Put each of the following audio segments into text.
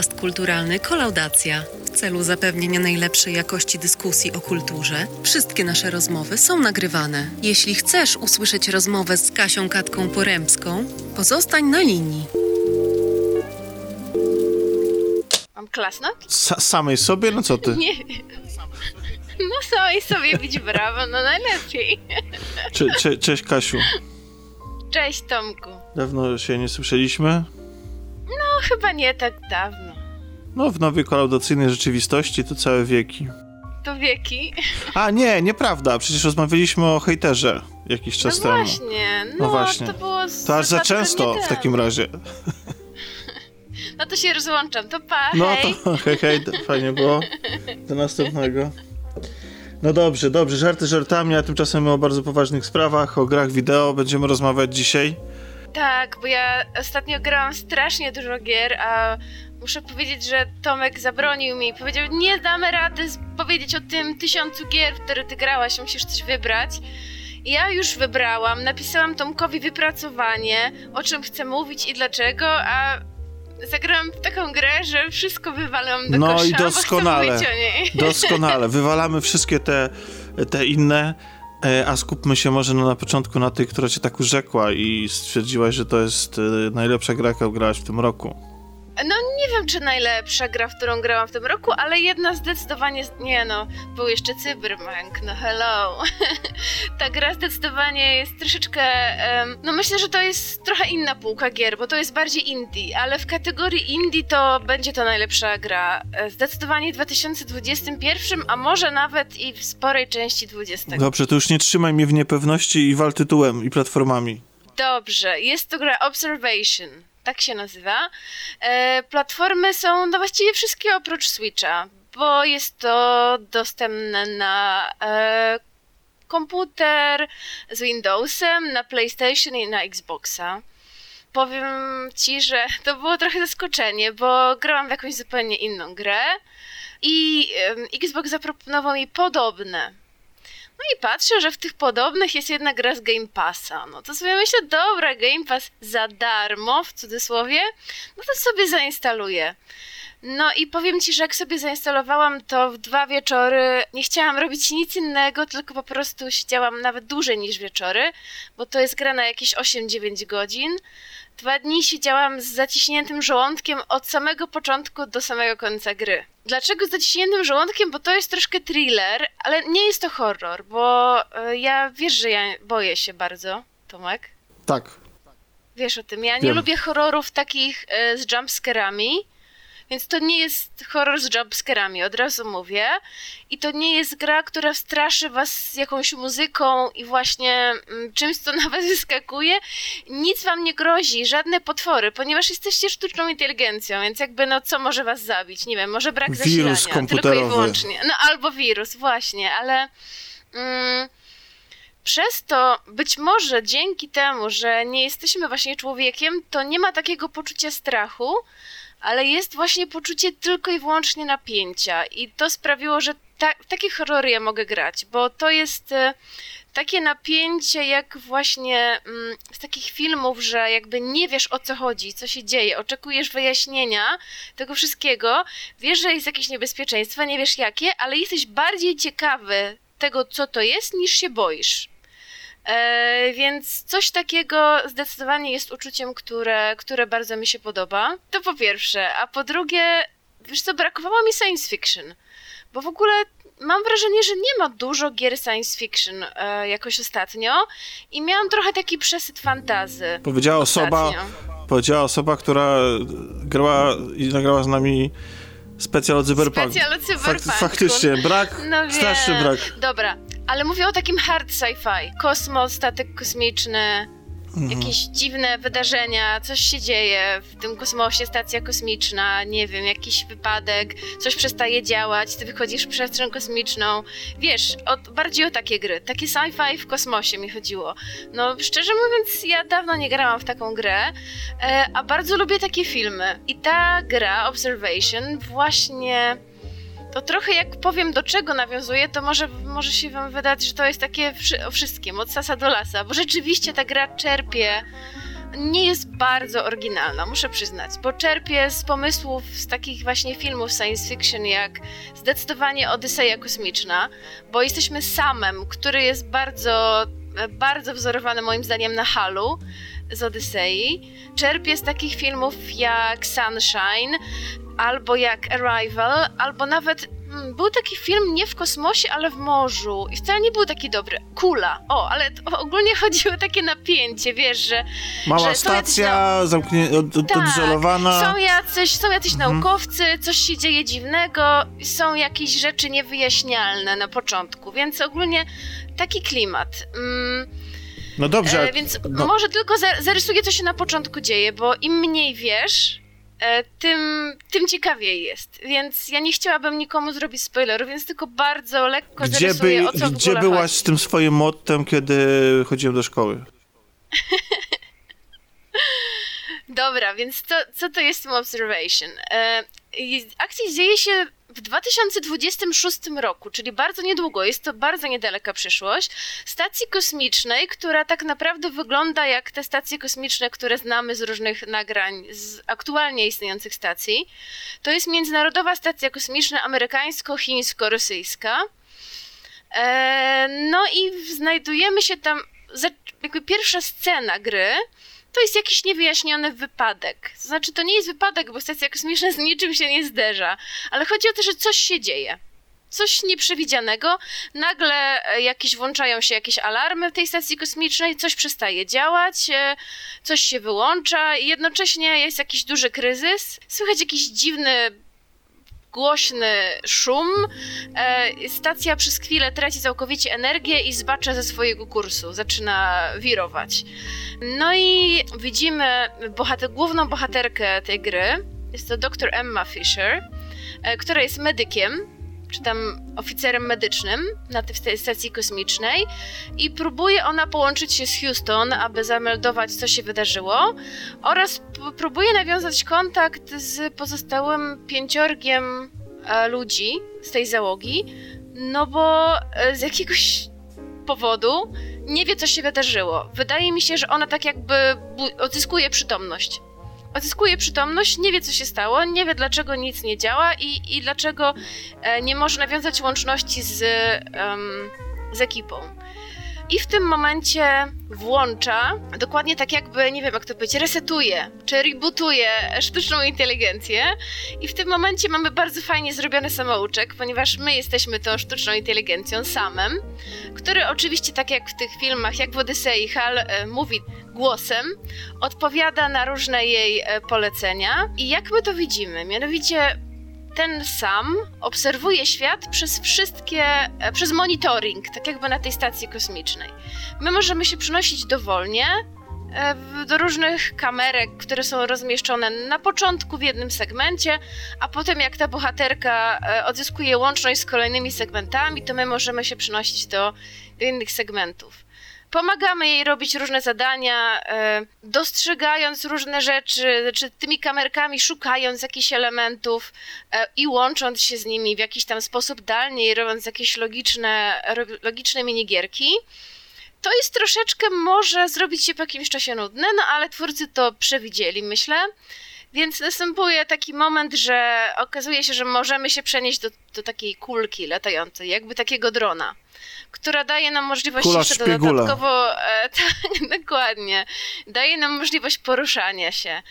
podcast kulturalny Kolaudacja. W celu zapewnienia najlepszej jakości dyskusji o kulturze, wszystkie nasze rozmowy są nagrywane. Jeśli chcesz usłyszeć rozmowę z Kasią Katką Poremską, pozostań na linii. Mam klasnąć? Sa samej sobie? No co ty? Nie. No samej sobie bić brawo, no najlepiej. Cze cze cześć Kasiu. Cześć Tomku. Dawno się nie słyszeliśmy. No chyba nie tak dawno. No w nowej kolaudacyjnej rzeczywistości to całe wieki. To wieki. A nie, nieprawda, przecież rozmawialiśmy o hejterze jakiś czas no temu. Właśnie, no, No właśnie. to było z To aż za często w temu. takim razie. No to się rozłączam, to pa, No hej. to hej, hej, fajnie było. Do następnego. No dobrze, dobrze, żarty żartami, a tymczasem o bardzo poważnych sprawach, o grach wideo będziemy rozmawiać dzisiaj. Tak, bo ja ostatnio grałam strasznie dużo gier, a muszę powiedzieć, że Tomek zabronił mi. Powiedział, nie damy rady powiedzieć o tym tysiącu gier, w które ty grałaś, musisz coś wybrać. I Ja już wybrałam, napisałam Tomkowi wypracowanie, o czym chcę mówić i dlaczego, a zagrałam w taką grę, że wszystko wywalam do No kosza, i doskonale. Doskonale. Wywalamy wszystkie te, te inne, a skupmy się może na początku na tej, która cię tak urzekła i stwierdziłaś, że to jest e, najlepsza gra, jaką grałaś w tym roku. No nie wiem, czy najlepsza gra, w którą grałam w tym roku, ale jedna zdecydowanie... Nie no, był jeszcze Cyberpunk, no hello. Ta gra zdecydowanie jest troszeczkę... em, no myślę, że to jest trochę inna półka gier, bo to jest bardziej indie, ale w kategorii indie to będzie to najlepsza gra. E, Zdecydowanie w 2021, a może nawet i w sporej części 20. Dobrze, to już nie trzymaj mnie w niepewności i wal tytułem i platformami. Dobrze, jest to gra Observation, tak się nazywa. E, platformy są no właściwie wszystkie oprócz Switcha, bo jest to dostępne na e, komputer z Windowsem, na PlayStation i na Xboxa. Powiem ci, że to było trochę zaskoczenie, bo grałam w jakąś zupełnie inną grę i Xbox zaproponował mi podobne. No i patrzę, że w tych podobnych jest jedna gra z Game Passa. No to sobie myślę, dobra, Game Pass za darmo, w cudzysłowie, no to sobie zainstaluję. No i powiem ci, że jak sobie zainstalowałam to w dwa wieczory, nie chciałam robić nic innego, tylko po prostu siedziałam nawet dłużej niż wieczory, bo to jest gra na jakieś 8-9 godzin. Dwa dni siedziałam z zaciśniętym żołądkiem od samego początku do samego końca gry. Dlaczego z zaciśniętym żołądkiem? Bo to jest troszkę thriller, ale nie jest to horror, bo e, ja wiesz, że ja boję się bardzo, Tomek. Tak. Wiesz o tym. Ja nie Wiem. lubię horrorów takich e, z jumpscarami, więc to nie jest horror z jumpscarami, od razu mówię. I to nie jest gra, która straszy was jakąś muzyką i właśnie mm, czymś, co na was wyskakuje. Nic wam nie grozi, żadne potwory, ponieważ jesteście sztuczną inteligencją, więc jakby no co może was zabić? Nie wiem, może brak Wirus zasilania. Tylko i komputerowy. wyłącznie. No albo wirus, właśnie, ale... Mm, przez to, być może dzięki temu, że nie jesteśmy właśnie człowiekiem, to nie ma takiego poczucia strachu, ale jest właśnie poczucie tylko i wyłącznie napięcia. I to sprawiło, że ta, takie horrory ja mogę grać, bo to jest e, takie napięcie, jak właśnie mm, z takich filmów, że jakby nie wiesz o co chodzi, co się dzieje, oczekujesz wyjaśnienia tego wszystkiego, wiesz, że jest jakieś niebezpieczeństwo, nie wiesz jakie, ale jesteś bardziej ciekawy tego, co to jest, niż się boisz. E, więc coś takiego zdecydowanie jest uczuciem, które, które bardzo mi się podoba. To po pierwsze. A po drugie, wiesz co, brakowało mi science fiction. Bo w ogóle mam wrażenie, że nie ma dużo gier science fiction e, jakoś ostatnio i miałam trochę taki przesyt fantazy. Powiedziała osoba, powiedziała osoba, która grała i nagrała z nami specjal o cyberpunk. Specjal o cyberpunku. faktycznie, brak, No straszny wiem. brak. Dobra, ale mówię o takim hard sci-fi. Kosmos, statek kosmiczny, Mhm. jakieś dziwne wydarzenia, coś się dzieje w tym kosmosie, stacja kosmiczna, nie wiem, jakiś wypadek, coś przestaje działać, ty wychodzisz w przestrzeń kosmiczną. Wiesz, o, bardziej o takie gry. Takie sci-fi w kosmosie mi chodziło. No, szczerze mówiąc, ja dawno nie grałam w taką grę, e, a bardzo lubię takie filmy. I ta gra, Observation, właśnie to trochę jak powiem do czego nawiązuje, to może, może się wam wydać, że to jest takie wszy- o wszystkim, od sasa do lasa, bo rzeczywiście ta gra czerpie nie jest bardzo oryginalna, muszę przyznać, bo czerpie z pomysłów z takich właśnie filmów science fiction jak zdecydowanie Odyseja Kosmiczna, bo jesteśmy samem, który jest bardzo, bardzo wzorowany moim zdaniem na Halu z Odysei. Czerpie z takich filmów jak Sunshine, albo jak Arrival, albo nawet był taki film nie w kosmosie, ale w morzu i wcale nie był taki dobry. Kula. O, ale ogólnie chodziło o takie napięcie, wiesz, że... Mała że stacja, zamknięta, od, od, tak, odizolowana. Są jacyś, są jacyś mhm. naukowcy, coś się dzieje dziwnego, są jakieś rzeczy niewyjaśnialne na początku, więc ogólnie taki klimat. Mm, no dobrze. E, więc no. może tylko zarysuję, co się na początku dzieje, bo im mniej wiesz, tym, tym ciekawiej jest. Więc ja nie chciałabym nikomu zrobić spoilerów, więc tylko bardzo lekko gdzie zarysuję, by, o co Gdzie byłaś chodzi. z tym swoim mottem, kiedy chodziłem do szkoły? Dobra, więc to, co to jest tym observation? E, akcja dzieje się w 2026 roku, czyli bardzo niedługo, jest to bardzo niedaleka przyszłość, stacji kosmicznej, która tak naprawdę wygląda jak te stacje kosmiczne, które znamy z różnych nagrań z aktualnie istniejących stacji. To jest Międzynarodowa Stacja Kosmiczna amerykańsko-chińsko-rosyjska. E, no i znajdujemy się tam, jakby pierwsza scena gry to jest jakiś niewyjaśniony wypadek. To znaczy, to nie jest wypadek, bo stacja kosmiczna z niczym się nie zderza, ale chodzi o to, że coś się dzieje. Coś nieprzewidzianego, nagle e, jakieś włączają się jakieś alarmy w tej stacji kosmicznej, coś przestaje działać, e, coś się wyłącza i jednocześnie jest jakiś duży kryzys, słychać jakiś dziwny głośny szum. E, stacja przez chwilę traci całkowicie energię i zbacza ze swojego kursu, zaczyna wirować. No i widzimy bohater, główną bohaterkę tej gry. Jest to dr Emma Fisher, e, która jest medykiem czy tam oficerem medycznym na tej stacji kosmicznej i próbuje ona połączyć się z Houston, aby zameldować, co się wydarzyło oraz próbuje nawiązać kontakt z pozostałym pięciorgiem e, ludzi z tej załogi, no bo e, z jakiegoś powodu nie wie, co się wydarzyło. Wydaje mi się, że ona tak jakby odzyskuje przytomność odzyskuje przytomność, nie wie co się stało, nie wie dlaczego nic nie działa i, i dlaczego e, nie może nawiązać łączności z, um, z ekipą. I w tym momencie włącza, dokładnie tak jakby, nie wiem jak to powiedzieć, resetuje, czy rebootuje sztuczną inteligencję. I w tym momencie mamy bardzo fajnie zrobiony samouczek, ponieważ my jesteśmy tą sztuczną inteligencją samym, który oczywiście, tak jak w tych filmach, jak w Odysei, Hal e, mówi głosem, odpowiada na różne jej e, polecenia. I jak my to widzimy? Mianowicie ten sam obserwuje świat przez wszystkie, e, przez monitoring, tak jakby na tej stacji kosmicznej. My możemy się przenosić dowolnie e, do różnych kamerek, które są rozmieszczone na początku w jednym segmencie, a potem jak ta bohaterka odzyskuje łączność z kolejnymi segmentami, to my możemy się przenosić do, do innych segmentów. Pomagamy jej robić różne zadania, e, dostrzegając różne rzeczy, czy tymi kamerkami szukając jakichś elementów e, i łącząc się z nimi w jakiś tam sposób dalej, robiąc jakieś logiczne, logiczne minigierki. To jest troszeczkę może zrobić się po jakimś czasie nudne, no ale twórcy to przewidzieli, myślę. Więc następuje taki moment, że okazuje się, że możemy się przenieść do, do takiej kulki latającej, jakby takiego drona która daje nam możliwość Kula jeszcze dodatkowo, e, tak, dokładnie, daje nam możliwość poruszania się.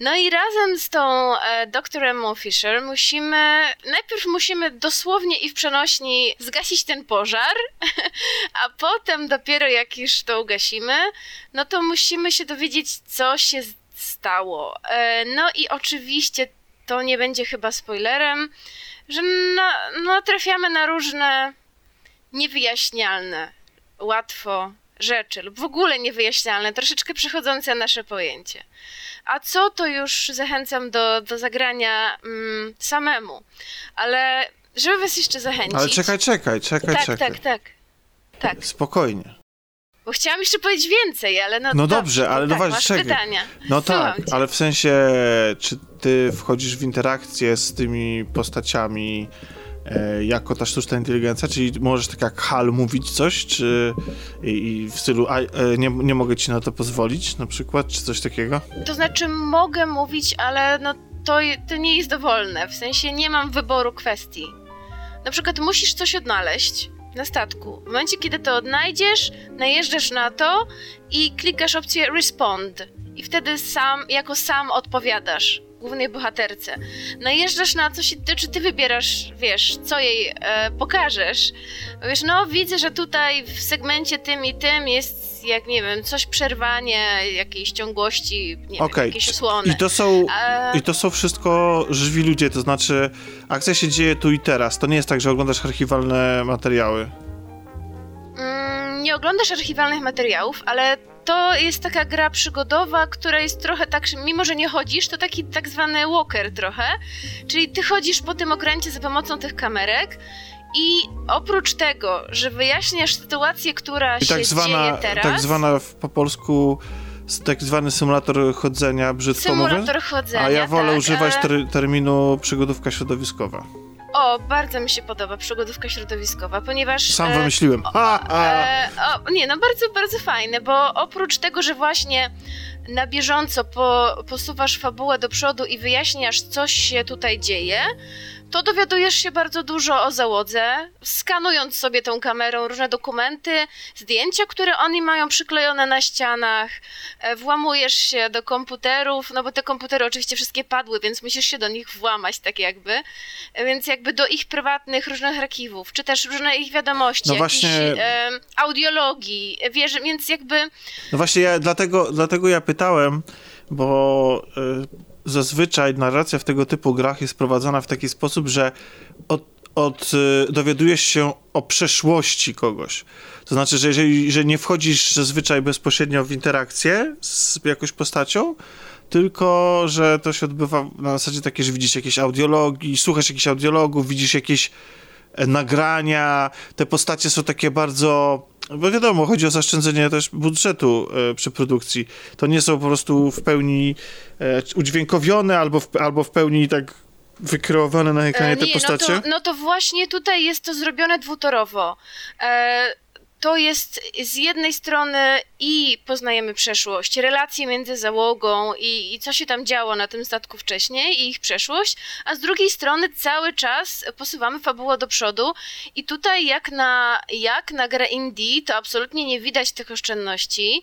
No i razem z tą e, doktorem Mo Fisher musimy, najpierw musimy dosłownie i w przenośni zgasić ten pożar, a potem dopiero jak już to ugasimy, no to musimy się dowiedzieć, co się stało. E, no i oczywiście to nie będzie chyba spoilerem, że na, no, trafiamy na różne niewyjaśnialne łatwo rzeczy lub w ogóle niewyjaśnialne, troszeczkę przechodzące nasze pojęcie. A co to już zachęcam do, do zagrania mm, samemu. Ale żeby was jeszcze zachęcić. Ale czekaj, czekaj, czekaj, tak, czekaj. Tak, tak, tak. Spokojnie. Bo chciałam jeszcze powiedzieć więcej, ale no. No dobrze, ale no, tak, właśnie, pytania. No tak, cię. ale w sensie, czy ty wchodzisz w interakcję z tymi postaciami jako ta sztuczna inteligencja, czyli możesz tak jak HAL mówić coś, czy i w stylu a, e, nie, nie mogę ci na to pozwolić na przykład, czy coś takiego? To znaczy mogę mówić, ale no to, to nie jest dowolne, w sensie nie mam wyboru kwestii. Na przykład musisz coś odnaleźć na statku. W momencie, kiedy to odnajdziesz, najeżdżasz na to i klikasz opcję respond. I wtedy sam, jako sam odpowiadasz głównej bohaterce. Najeżdżasz na coś, czy ty wybierasz, wiesz, co jej e, pokażesz. Wiesz, no widzę, że tutaj w segmencie tym i tym jest, jak nie wiem, coś przerwanie jakiejś ciągłości, nie okay. wiem, jakieś osłony. I to są, e... i to są wszystko żywi ludzie, to znaczy akcja się dzieje tu i teraz. To nie jest tak, że oglądasz archiwalne materiały. Mm, nie oglądasz archiwalnych materiałów, ale to jest taka gra przygodowa, która jest trochę tak, mimo że nie chodzisz, to taki tak zwany walker trochę, czyli ty chodzisz po tym okręcie za pomocą tych kamerek i oprócz tego, że wyjaśniasz sytuację, która I tak się zwana, dzieje teraz... Tak zwana po polsku tak zwany symulator chodzenia, brzydko Symulator mówię, chodzenia, A ja wolę tak, używać ter terminu przygodówka środowiskowa. O, bardzo mi się podoba przygodówka środowiskowa, ponieważ... Sam e, wymyśliłem. Ha, ha. E, o, nie, no bardzo, bardzo fajne, bo oprócz tego, że właśnie na bieżąco po, posuwasz fabułę do przodu i wyjaśniasz, coś się tutaj dzieje, to dowiadujesz się bardzo dużo o załodze, skanując sobie tą kamerą różne dokumenty, zdjęcia, które oni mają przyklejone na ścianach, e, włamujesz się do komputerów, no bo te komputery oczywiście wszystkie padły, więc musisz się do nich włamać tak jakby, e, więc jakby do ich prywatnych różnych archiwów, czy też różne ich wiadomości, no właśnie... e, audiologii, wiesz, więc jakby... No właśnie ja dlatego, dlatego ja pytałem, bo... Y zazwyczaj narracja w tego typu grach jest prowadzona w taki sposób, że od, od, y, dowiadujesz się o przeszłości kogoś. To znaczy, że jeżeli że nie wchodzisz zazwyczaj bezpośrednio w interakcję z jakąś postacią, tylko że to się odbywa na zasadzie takiej, że widzisz jakieś audiologii, słuchasz jakichś audiologów, widzisz jakieś e, nagrania, te postacie są takie bardzo bo wiadomo, chodzi o zaszczędzenie też budżetu e, przy produkcji. To nie są po prostu w pełni e, udźwiękowione albo w, albo w pełni tak wykreowane na ekranie e, nie, te postacie? No to, no to właśnie tutaj jest to zrobione dwutorowo. E, to jest z jednej strony i poznajemy przeszłość, relacje między załogą i, i, co się tam działo na tym statku wcześniej i ich przeszłość, a z drugiej strony cały czas posuwamy fabułę do przodu i tutaj jak na, jak na grę indie to absolutnie nie widać tych oszczędności.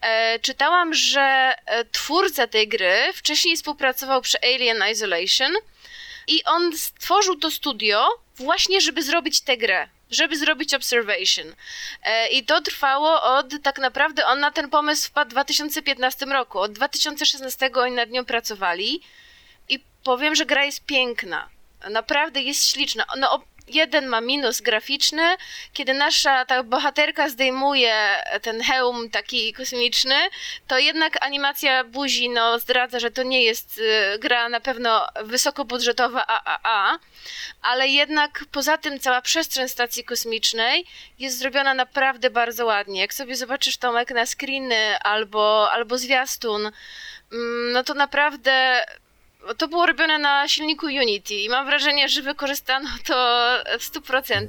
E, czytałam, że e, twórca tej gry wcześniej współpracował przy Alien Isolation i on stworzył to studio właśnie, żeby zrobić tę grę żeby zrobić observation. E, I to trwało od, tak naprawdę on na ten pomysł wpadł w 2015 roku. Od 2016 oni nad nią pracowali i powiem, że gra jest piękna. Naprawdę jest śliczna. No, jeden ma minus graficzny, kiedy nasza ta bohaterka zdejmuje ten hełm taki kosmiczny, to jednak animacja buzi no, zdradza, że to nie jest y, gra na pewno wysokobudżetowa AAA, ale jednak poza tym cała przestrzeń stacji kosmicznej jest zrobiona naprawdę bardzo ładnie. Jak sobie zobaczysz Tomek na screeny albo, albo zwiastun, mm, no to naprawdę to było robione na silniku Unity i mam wrażenie, że wykorzystano to w 100%.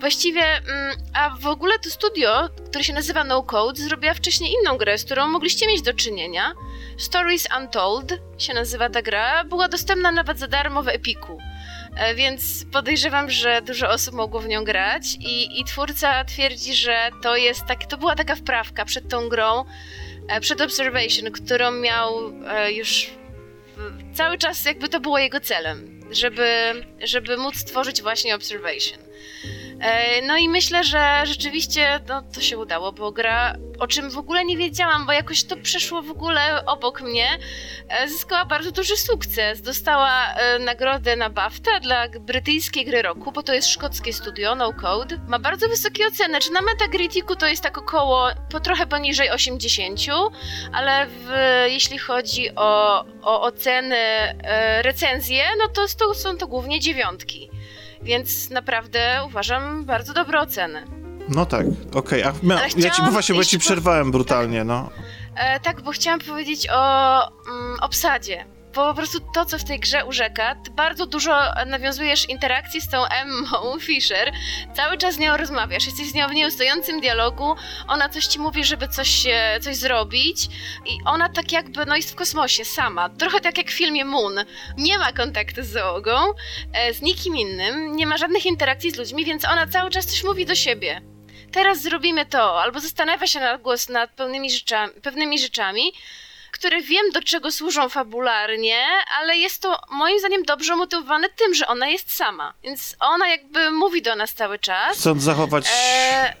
Właściwie, mm, a w ogóle to studio, które się nazywa No Code, zrobiła wcześniej inną grę, z którą mogliście mieć do czynienia. Stories Untold się nazywa ta gra, była dostępna nawet za darmo w Epiku. E, więc podejrzewam, że dużo osób mogło w nią grać i, i twórca twierdzi, że to jest tak, to była taka wprawka przed tą grą, e, przed Observation, którą miał e, już cały czas jakby to było jego celem, żeby, żeby móc stworzyć właśnie Observation. E, no i myślę, że rzeczywiście no, to się udało, bo gra, o czym w ogóle nie wiedziałam, bo jakoś to przeszło w ogóle obok mnie, e, zyskała bardzo duży sukces. Dostała e, nagrodę na BAFTA dla brytyjskiej gry roku, bo to jest szkockie studio, No Code. Ma bardzo wysokie oceny, czy na Metacriticu to jest tak około, po trochę poniżej 80, ale w, jeśli chodzi o, o oceny, recenzje, no to, to są to głównie dziewiątki. Więc naprawdę uważam bardzo dobre oceny. No tak, okej. Okay. Ja ci, bo właśnie, bo ci przerwałem brutalnie, no. E, tak, bo chciałam powiedzieć o mm, obsadzie. Bo po prostu to, co w tej grze urzeka, ty bardzo dużo nawiązujesz interakcji z tą Emmą Fisher, cały czas z nią rozmawiasz, jesteś z nią w nieustającym dialogu, ona coś ci mówi, żeby coś, coś zrobić i ona tak jakby, no jest w kosmosie sama, trochę tak jak w filmie Moon, nie ma kontaktu z załogą, e, z nikim innym, nie ma żadnych interakcji z ludźmi, więc ona cały czas coś mówi do siebie. Teraz zrobimy to, albo zastanawia się na głos nad pewnymi rzeczami, pewnymi rzeczami które wiem do czego służą fabularnie, ale jest to moim zdaniem dobrze motywowane tym, że ona jest sama. Więc ona jakby mówi do nas cały czas. Chcąc zachować. E...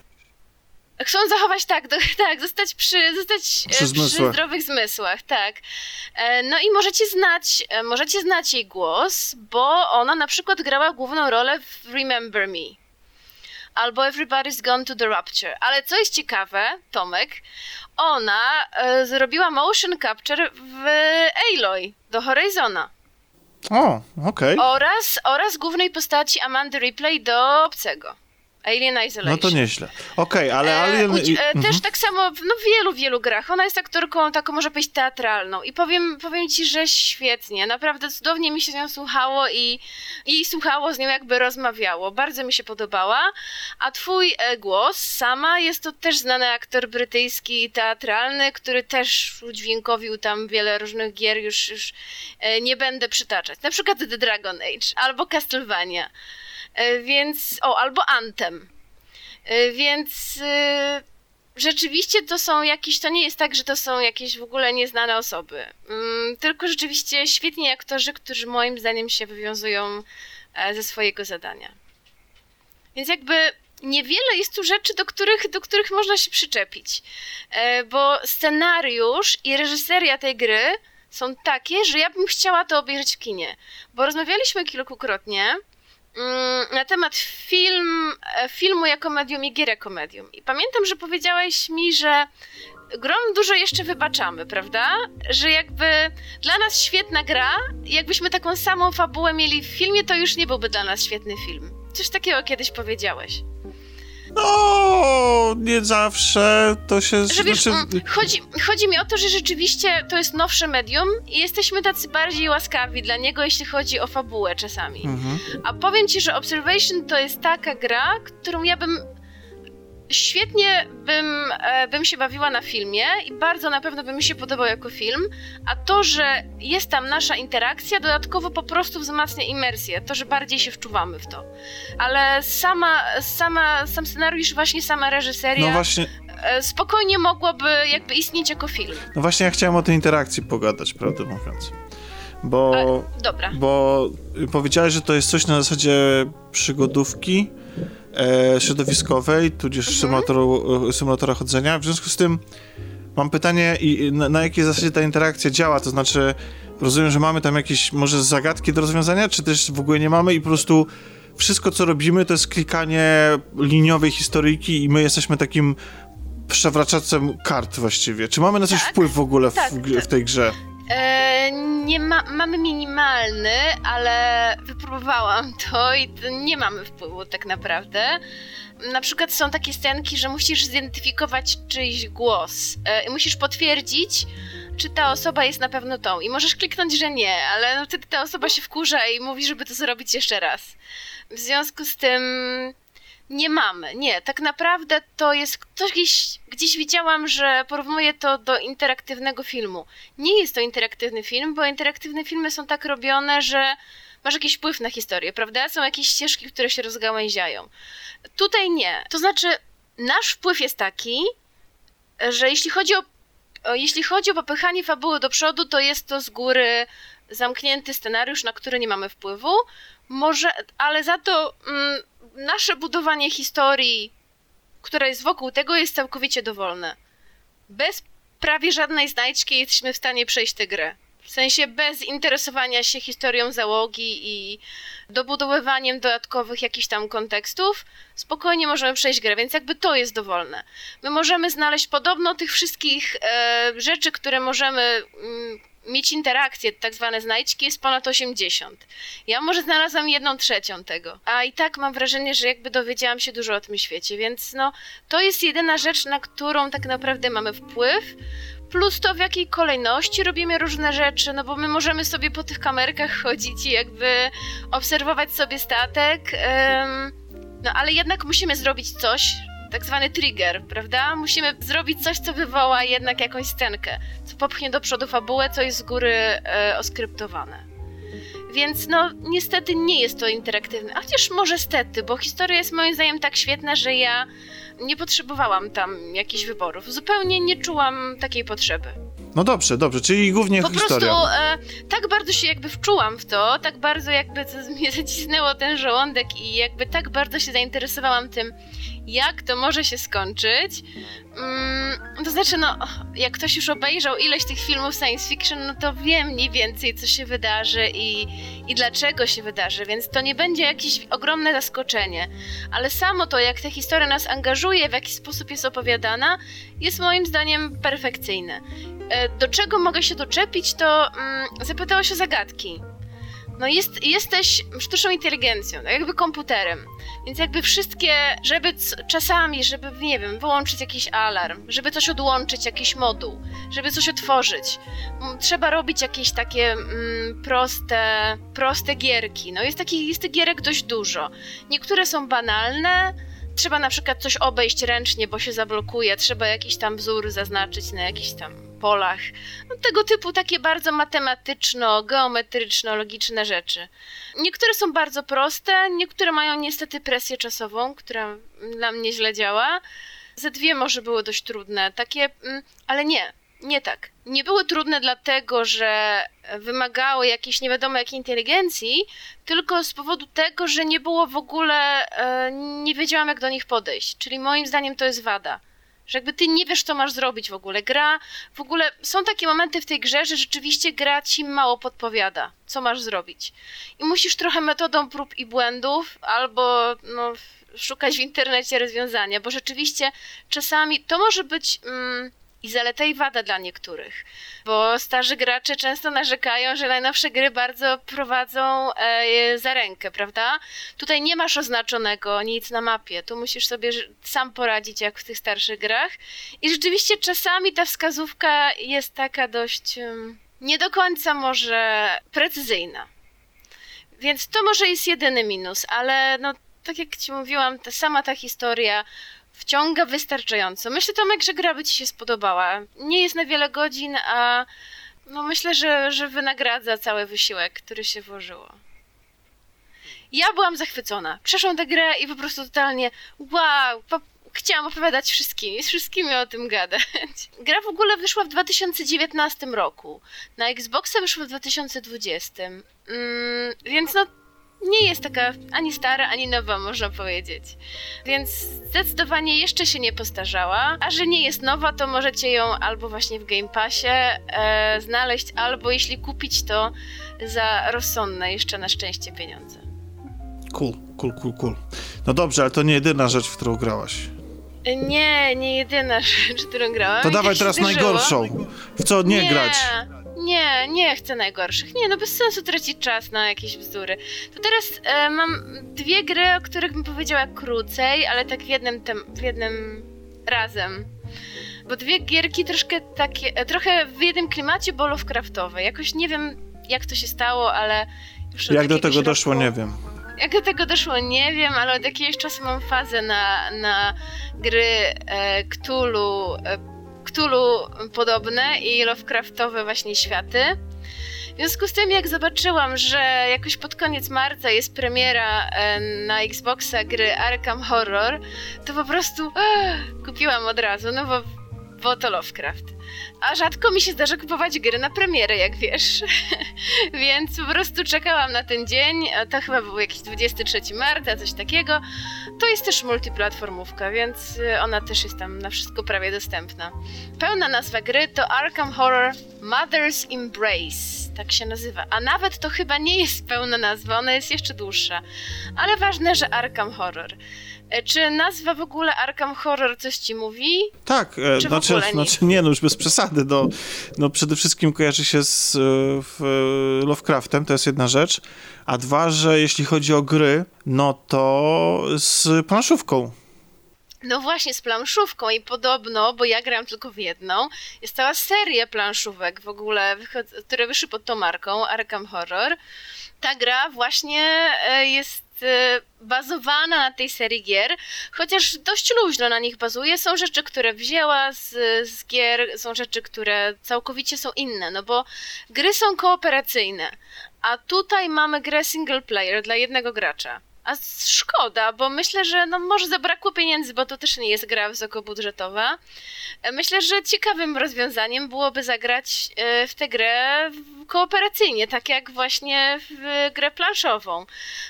Chcą zachować tak, do, tak, zostać przy, zostać przy, przy zdrowych zmysłach, tak. E, no i możecie znać, e, możecie znać jej głos, bo ona na przykład grała główną rolę w Remember Me albo Everybody's Gone to the Rapture. Ale co jest ciekawe, Tomek, ona e, zrobiła motion capture w Aloy do Horizona. O, okej. Okay. Oraz, oraz głównej postaci Amandy Ripley do Obcego. Alien Isolation. No to nieźle. Okej, okay, ale e, Alien... E, e, też tak samo w no, wielu, wielu grach. Ona jest aktorką taką, może być teatralną. I powiem, powiem ci, że świetnie. Naprawdę cudownie mi się z nią słuchało i, i słuchało z nią jakby rozmawiało. Bardzo mi się podobała. A twój e, głos, sama, jest to też znany aktor brytyjski teatralny, który też udźwiękowił tam wiele różnych gier. Już, już e, nie będę przytaczać. Na przykład The Dragon Age albo Castlevania. E, więc, o, albo Antem. E, więc e, rzeczywiście to są jakieś, to nie jest tak, że to są jakieś w ogóle nieznane osoby. Mm, tylko rzeczywiście świetni aktorzy, którzy moim zdaniem się wywiązują ze swojego zadania. Więc jakby niewiele jest tu rzeczy, do których, do których można się przyczepić. Bo scenariusz i reżyseria tej gry są takie, że ja bym chciała to obejrzeć w kinie. Bo rozmawialiśmy kilkukrotnie na temat film, e, filmu jako medium i gier jako medium. I pamiętam, że powiedziałeś mi, że grom dużo jeszcze wybaczamy, prawda? Że jakby dla nas świetna gra, jakbyśmy taką samą fabułę mieli w filmie, to już nie byłby dla nas świetny film. Coś takiego kiedyś powiedziałeś. No, nie zawsze to się... Że wiesz, znaczy... Mm, chodzi, chodzi mi o to, że rzeczywiście to jest nowsze medium i jesteśmy tacy bardziej łaskawi dla niego, jeśli chodzi o fabułę czasami. Mhm. A powiem ci, że Observation to jest taka gra, którą ja bym świetnie bym, e, bym się bawiła na filmie i bardzo na pewno by mi się podobał jako film, a to, że jest tam nasza interakcja, dodatkowo po prostu wzmacnia imersję, to, że bardziej się wczuwamy w to. Ale sama, sama sam scenariusz, właśnie sama reżyseria... No właśnie e, spokojnie mogłoby jakby istnieć jako film. No właśnie ja chciałem o tej interakcji pogadać, prawdę mówiąc. Bo, e, dobra. bo powiedziałeś, że to jest coś na zasadzie przygodówki, e, środowiskowej, tudzież mhm. symulatora, symulatora chodzenia. W związku z tym mam pytanie, i na, na jakiej zasadzie ta interakcja działa? To znaczy, rozumiem, że mamy tam jakieś może zagadki do rozwiązania, czy też w ogóle nie mamy i po prostu wszystko, co robimy, to jest klikanie liniowej historyjki i my jesteśmy takim przewraczacem kart właściwie. Czy mamy na coś tak? wpływ w ogóle tak, w, w tej grze? E, nie ma, mamy minimalny, ale wypróbowałam to i nie mamy wpływu tak naprawdę. Na przykład są takie scenki, że musisz zidentyfikować czyjś głos e, i musisz potwierdzić, czy ta osoba jest na pewno tą. I możesz kliknąć, że nie, ale no wtedy ta osoba się wkurza i mówi, żeby to zrobić jeszcze raz. W związku z tym nie mamy. Nie, tak naprawdę to jest coś gdzieś, gdzieś widziałam, że porównuje to do interaktywnego filmu. Nie jest to interaktywny film, bo interaktywne filmy są tak robione, że masz jakiś wpływ na historię, prawda? Są jakieś ścieżki, które się rozgałęziają. Tutaj nie. To znaczy, nasz wpływ jest taki, że jeśli chodzi o, o jeśli chodzi o popychanie fabuły do przodu, to jest to z góry zamknięty scenariusz, na który nie mamy wpływu. Może, ale za to mm, nasze budowanie historii, która jest wokół tego, jest całkowicie dowolne. Bez prawie żadnej znajdźki jesteśmy w stanie przejść tę grę. W sensie bez interesowania się historią załogi i dobudowywaniem dodatkowych jakichś tam kontekstów, spokojnie możemy przejść grę, więc jakby to jest dowolne. My możemy znaleźć podobno tych wszystkich e, rzeczy, które możemy mm, mieć interakcje, tak zwane znajdźki, jest ponad 80. Ja może znalazłam jedną trzecią tego, a i tak mam wrażenie, że jakby dowiedziałam się dużo o tym świecie, więc no to jest jedyna rzecz, na którą tak naprawdę mamy wpływ, plus to w jakiej kolejności robimy różne rzeczy, no bo my możemy sobie po tych kamerkach chodzić i jakby obserwować sobie statek, no ale jednak musimy zrobić coś, tak zwany trigger, prawda? Musimy zrobić coś, co wywoła jednak jakąś scenkę, co popchnie do przodu fabułę, co jest z góry e, oskryptowane. Więc no, niestety nie jest to interaktywne. A chociaż może stety, bo historia jest moim zdaniem tak świetna, że ja nie potrzebowałam tam jakichś wyborów. Zupełnie nie czułam takiej potrzeby. No dobrze, dobrze, czyli głównie Po historia. prostu e, tak bardzo się jakby wczułam w to, tak bardzo jakby to mnie zacisnęło ten żołądek i jakby tak bardzo się zainteresowałam tym, jak to może się skończyć. Mm, to znaczy, no, jak ktoś już obejrzał ileś tych filmów science fiction, no to wie mniej więcej, co się wydarzy i, i dlaczego się wydarzy, więc to nie będzie jakieś ogromne zaskoczenie. Ale samo to, jak ta historia nas angażuje, w jaki sposób jest opowiadana, jest moim zdaniem perfekcyjne. E, do czego mogę się doczepić, to mm, zapytałaś o zagadki. No jest, jesteś sztuczną inteligencją, tak jakby komputerem. Więc jakby wszystkie, żeby czasami, żeby, nie wiem, wyłączyć jakiś alarm, żeby coś odłączyć, jakiś moduł, żeby coś otworzyć, trzeba robić jakieś takie mm, proste, proste gierki. No jest, taki, jest tych gierek dość dużo. Niektóre są banalne, trzeba na przykład coś obejść ręcznie, bo się zablokuje, trzeba jakiś tam wzór zaznaczyć na jakiś tam polach. No, tego typu takie bardzo matematyczno-geometryczno-logiczne rzeczy. Niektóre są bardzo proste, niektóre mają niestety presję czasową, która dla mnie źle działa. Ze dwie może były dość trudne, takie, mm, ale nie, nie tak. Nie były trudne dlatego, że wymagały jakiejś nie wiadomo jakiej inteligencji, tylko z powodu tego, że nie było w ogóle, e, nie wiedziałam jak do nich podejść. Czyli moim zdaniem to jest wada. Że jakby ty nie wiesz, co masz zrobić w ogóle. Gra, w ogóle są takie momenty w tej grze, że rzeczywiście gra ci mało podpowiada, co masz zrobić. I musisz trochę metodą prób i błędów, albo no, szukać w internecie rozwiązania, bo rzeczywiście czasami to może być. Mm, i zaleta i wada dla niektórych, bo starzy gracze często narzekają, że najnowsze gry bardzo prowadzą e, za rękę, prawda? Tutaj nie masz oznaczonego nic na mapie, tu musisz sobie sam poradzić jak w tych starszych grach i rzeczywiście czasami ta wskazówka jest taka dość um, nie do końca może precyzyjna. Więc to może jest jedyny minus, ale no tak jak ci mówiłam, ta sama ta historia wciąga wystarczająco. Myślę, Tomek, że gra by ci się spodobała. Nie jest na wiele godzin, a no myślę, że, że wynagradza cały wysiłek, który się włożyło. Ja byłam zachwycona. Przeszłam tę grę i po prostu totalnie wow, chciałam opowiadać wszystkimi, z wszystkimi o tym gadać. Gra w ogóle wyszła w 2019 roku. Na Xboxa wyszła w 2020. Mm, więc no nie jest taka ani stara, ani nowa, można powiedzieć. Więc zdecydowanie jeszcze się nie postarzała. A że nie jest nowa, to możecie ją albo właśnie w Game Passie e, znaleźć, albo jeśli kupić, to za rozsądne jeszcze na szczęście pieniądze. Cool, cool, cool, cool. No dobrze, ale to nie jedyna rzecz, w którą grałaś. Nie, nie jedyna rzecz, którą grałam. To dawaj teraz najgorszą. W co nie, nie grać? Nie, nie chcę najgorszych. Nie, no bez sensu tracić czas na jakieś bzdury. To teraz e, mam dwie gry, o których bym powiedziała krócej, ale tak w jednym, tem, w jednym razem. Bo dwie gierki troszkę takie, e, trochę w jednym klimacie, bo Lovecraftowe. Jakoś nie wiem, jak to się stało, ale już Jak do tego roku, doszło, nie wiem. Jak do tego doszło, nie wiem, ale od jakiegoś czasu mam fazę na, na gry e, Cthulhu, e, Cthulhu podobne i Lovecraftowe właśnie światy. W związku z tym, jak zobaczyłam, że jakoś pod koniec marca jest premiera e, na Xboxa gry Arkham Horror, to po prostu kupiłam od razu, no bo, bo to Lovecraft. A rzadko mi się zdarza kupować gry na premierę, jak wiesz. Więc po prostu czekałam na ten dzień. To chyba był jakiś 23 marca, coś takiego. To jest też multiplatformówka, więc y, ona też jest tam na wszystko prawie dostępna. Pełna nazwa gry to Arkham Horror Mother's Embrace. Tak się nazywa. A nawet to chyba nie jest pełna nazwa, ona jest jeszcze dłuższa. Ale ważne, że Arkham Horror. E, czy nazwa w ogóle Arkham Horror coś ci mówi? Tak, e, Czy znaczy, nie? znaczy nie, no już bez przesady. No, no przede wszystkim kojarzy się z e, Lovecraftem, to jest jedna rzecz. A dwa, że jeśli chodzi o gry, no to z planszówką. No właśnie, z planszówką i podobno, bo ja grałam tylko w jedną, jest cała seria planszówek w ogóle, które wyszły pod tą marką, Arkham Horror. Ta gra właśnie e, jest e, bazowana na tej serii gier, chociaż dość luźno na nich bazuje. Są rzeczy, które wzięła z, z gier, są rzeczy, które całkowicie są inne, no bo gry są kooperacyjne, a tutaj mamy grę single player dla jednego gracza. A szkoda, bo myślę, że no może zabrakło pieniędzy, bo to też nie jest gra wysokobudżetowa. Myślę, że ciekawym rozwiązaniem byłoby zagrać e, w tę grę kooperacyjnie, tak jak właśnie w grę planszową.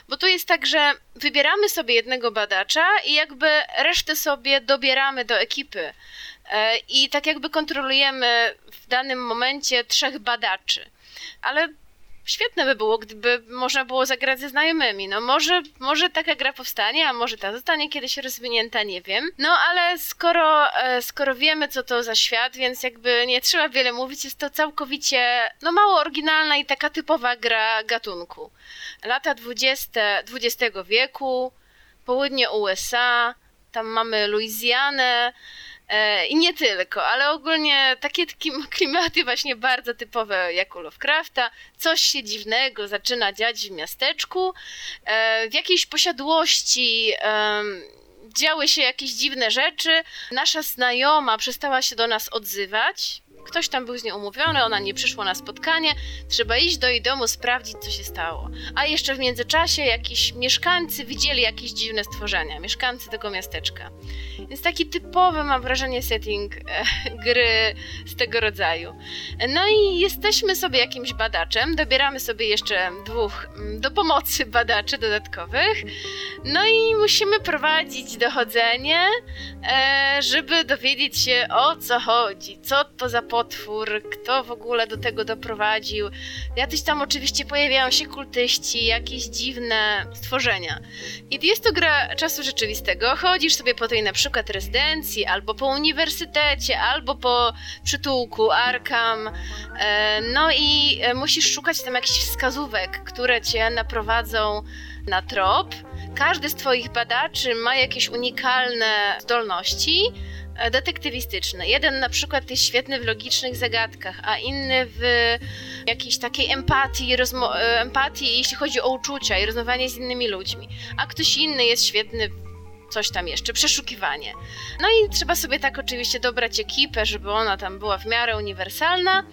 Bo tu jest tak, że wybieramy sobie jednego badacza i jakby resztę sobie dobieramy do ekipy. E, I tak jakby kontrolujemy w danym momencie trzech badaczy. Ale świetne by było, gdyby można było zagrać ze znajomymi. No może, może taka gra powstanie, a może ta zostanie kiedyś rozwinięta, nie wiem. No ale skoro, e, skoro wiemy, co to za świat, więc jakby nie trzeba wiele mówić, jest to całkowicie, no mało oryginalna i taka typowa gra gatunku. Lata 20 XX wieku, południe USA, tam mamy Luizjanę, I nie tylko, ale ogólnie takie klimaty właśnie bardzo typowe jak u Lovecrafta. Coś się dziwnego zaczyna dziać w miasteczku. E, w jakiejś posiadłości działy się jakieś dziwne rzeczy. Nasza znajoma przestała się do nas odzywać. Ktoś tam był z nią umówiony, ona nie przyszła na spotkanie. Trzeba iść do jej domu, sprawdzić, co się stało. A jeszcze w międzyczasie jakiś mieszkańcy widzieli jakieś dziwne stworzenia, mieszkańcy tego miasteczka. Więc taki typowy, mam wrażenie, setting e, gry z tego rodzaju. No i jesteśmy sobie jakimś badaczem, dobieramy sobie jeszcze dwóch mm, do pomocy badaczy dodatkowych. No i musimy prowadzić dochodzenie, e, żeby dowiedzieć się o co chodzi, co to za potwór, kto w ogóle do tego doprowadził. Jacyś tam oczywiście pojawiają się kultyści, jakieś dziwne stworzenia. I jest to gra czasu rzeczywistego. Chodzisz sobie po tej na przykład rezydencji, albo po uniwersytecie, albo po przytułku Arkham. E, no i musisz szukać tam jakichś wskazówek, które cię naprowadzą na trop. Każdy z Twoich badaczy ma jakieś unikalne zdolności E, detektywistyczne. Jeden na przykład jest świetny w logicznych zagadkach, a inny w jakiejś takiej empatii, e, empatii jeśli chodzi o uczucia i rozmawianie z innymi ludźmi. A ktoś inny jest świetny w coś tam jeszcze, przeszukiwanie. No i trzeba sobie tak oczywiście dobrać ekipę, żeby ona tam była w miarę uniwersalna.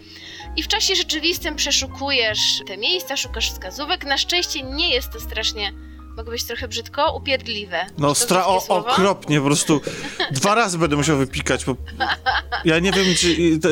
I w czasie rzeczywistym przeszukujesz te miejsca, szukasz wskazówek. Na szczęście nie jest to strasznie mogę być trochę brzydko, upierdliwe. No, stra o, okropnie, po prostu dwa razy będę musiał wypikać, bo ja nie wiem, czy... Te...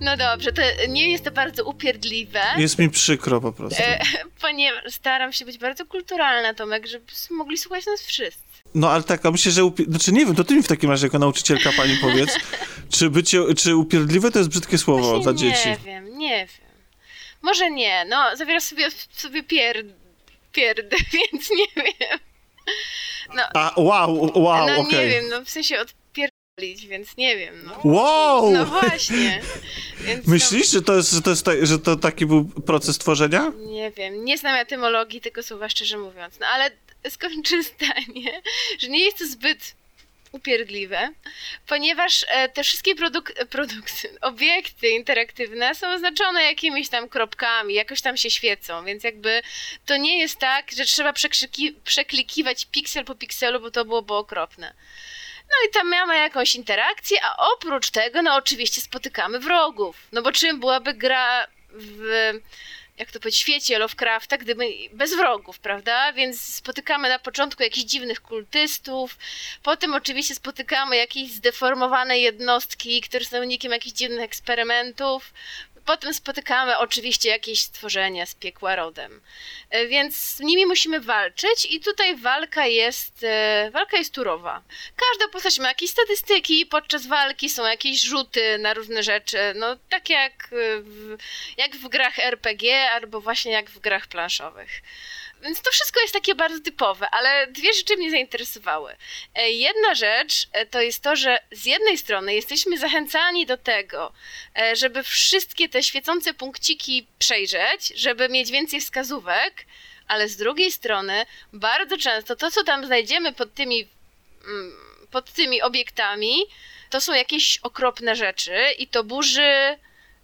No dobrze, to nie jest to bardzo upierdliwe. Jest mi przykro po prostu. E, ponieważ staram się być bardzo kulturalna, Tomek, żeby mogli słuchać nas wszyscy. No ale tak, a myślę, że... Upie... Znaczy nie wiem, to ty mi w takim razie jako nauczycielka pani powiedz, czy bycie, czy upierdliwe to jest brzydkie słowo Właśnie dla dzieci? Nie wiem, nie wiem. Może nie, no zawiera sobie, sobie pierd pierdę, więc nie wiem. No, A, wow, wow, No okay. nie wiem, no w sensie odpierdolić, więc nie wiem. No. Wow! No właśnie. Więc Myślisz, no, że, to jest, że, to jest że to taki był proces tworzenia? Nie wiem, nie znam etymologii tego słowa, szczerze mówiąc, no ale skończę zdanie, że nie jest to zbyt upierdliwe, ponieważ e, te wszystkie produk produkty, obiekty interaktywne są oznaczone jakimiś tam kropkami, jakoś tam się świecą, więc jakby to nie jest tak, że trzeba przeklikiwać piksel po pikselu, bo to byłoby okropne. No i tam mamy jakąś interakcję, a oprócz tego, no oczywiście spotykamy wrogów. No bo czym byłaby gra w jak to powiedzieć, świecie Lovecrafta, gdyby bez wrogów, prawda? Więc spotykamy na początku jakichś dziwnych kultystów, potem oczywiście spotykamy jakieś zdeformowane jednostki, które są wynikiem jakichś dziwnych eksperymentów, Potem spotykamy oczywiście jakieś stworzenia z piekła rodem. E, więc z nimi musimy walczyć i tutaj walka jest, e, walka jest turowa. Każda postać ma jakieś statystyki, podczas walki są jakieś rzuty na różne rzeczy, no tak jak w, jak w grach RPG albo właśnie jak w grach planszowych. Więc to wszystko jest takie bardzo typowe, ale dwie rzeczy mnie zainteresowały. E, jedna rzecz e, to jest to, że z jednej strony jesteśmy zachęcani do tego, e, żeby wszystkie te świecące punkciki przejrzeć, żeby mieć więcej wskazówek, ale z drugiej strony bardzo często to, co tam znajdziemy pod tymi mm, pod tymi obiektami, to są jakieś okropne rzeczy i to burzy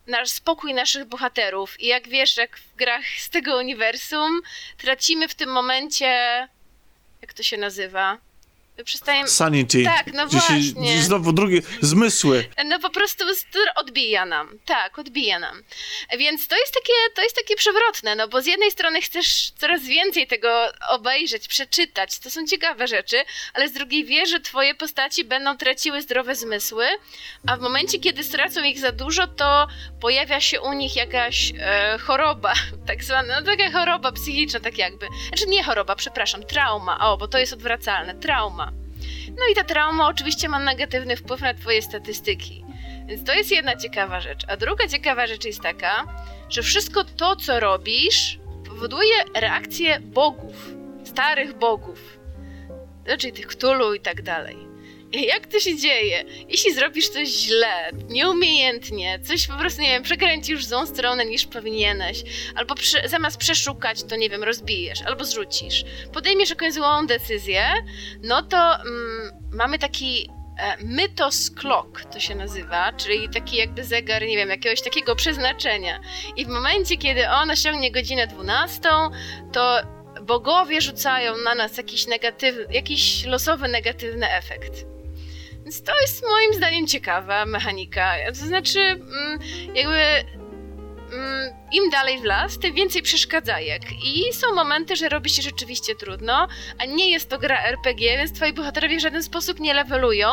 nasz spokój naszych bohaterów. I jak wiesz, jak w grach z tego uniwersum tracimy w tym momencie, jak to się nazywa? Przestajemy... Sanity. Tak, no właśnie. Znowu drugie, zmysły. No po prostu odbija nam. Tak, odbija nam. Więc to jest takie, to jest takie przewrotne, no bo z jednej strony chcesz coraz więcej tego obejrzeć, przeczytać, to są ciekawe rzeczy, ale z drugiej wiesz, że twoje postaci będą traciły zdrowe zmysły, a w momencie, kiedy stracą ich za dużo, to pojawia się u nich jakaś e, choroba, tak zwana, no taka choroba psychiczna, tak jakby. Znaczy nie choroba, przepraszam, trauma, o, bo to jest odwracalne, trauma. No i ta trauma oczywiście ma negatywny wpływ na twoje statystyki. Więc to jest jedna ciekawa rzecz. A druga ciekawa rzecz jest taka, że wszystko to, co robisz, powoduje reakcję bogów, starych bogów, znaczy tych Cthulhu i tak dalej. Jak to się dzieje? Jeśli zrobisz coś źle, nieumiejętnie, coś po prostu, nie wiem, przekręcisz w złą stronę niż powinieneś, albo prze, zamiast przeszukać, to nie wiem, rozbijesz, albo zrzucisz, podejmiesz jakąś złą decyzję, no to mm, mamy taki e, mytos clock, to się nazywa, czyli taki jakby zegar, nie wiem, jakiegoś takiego przeznaczenia. I w momencie, kiedy on osiągnie godzinę 12, to bogowie rzucają na nas jakiś jakiś losowy negatywny efekt. Więc to jest moim zdaniem ciekawa mechanika. To znaczy, mm, jakby mm, im dalej w las, tym więcej przeszkadzajek. I są momenty, że robi się rzeczywiście trudno, a nie jest to gra RPG, więc twoi bohaterowie w żaden sposób nie levelują.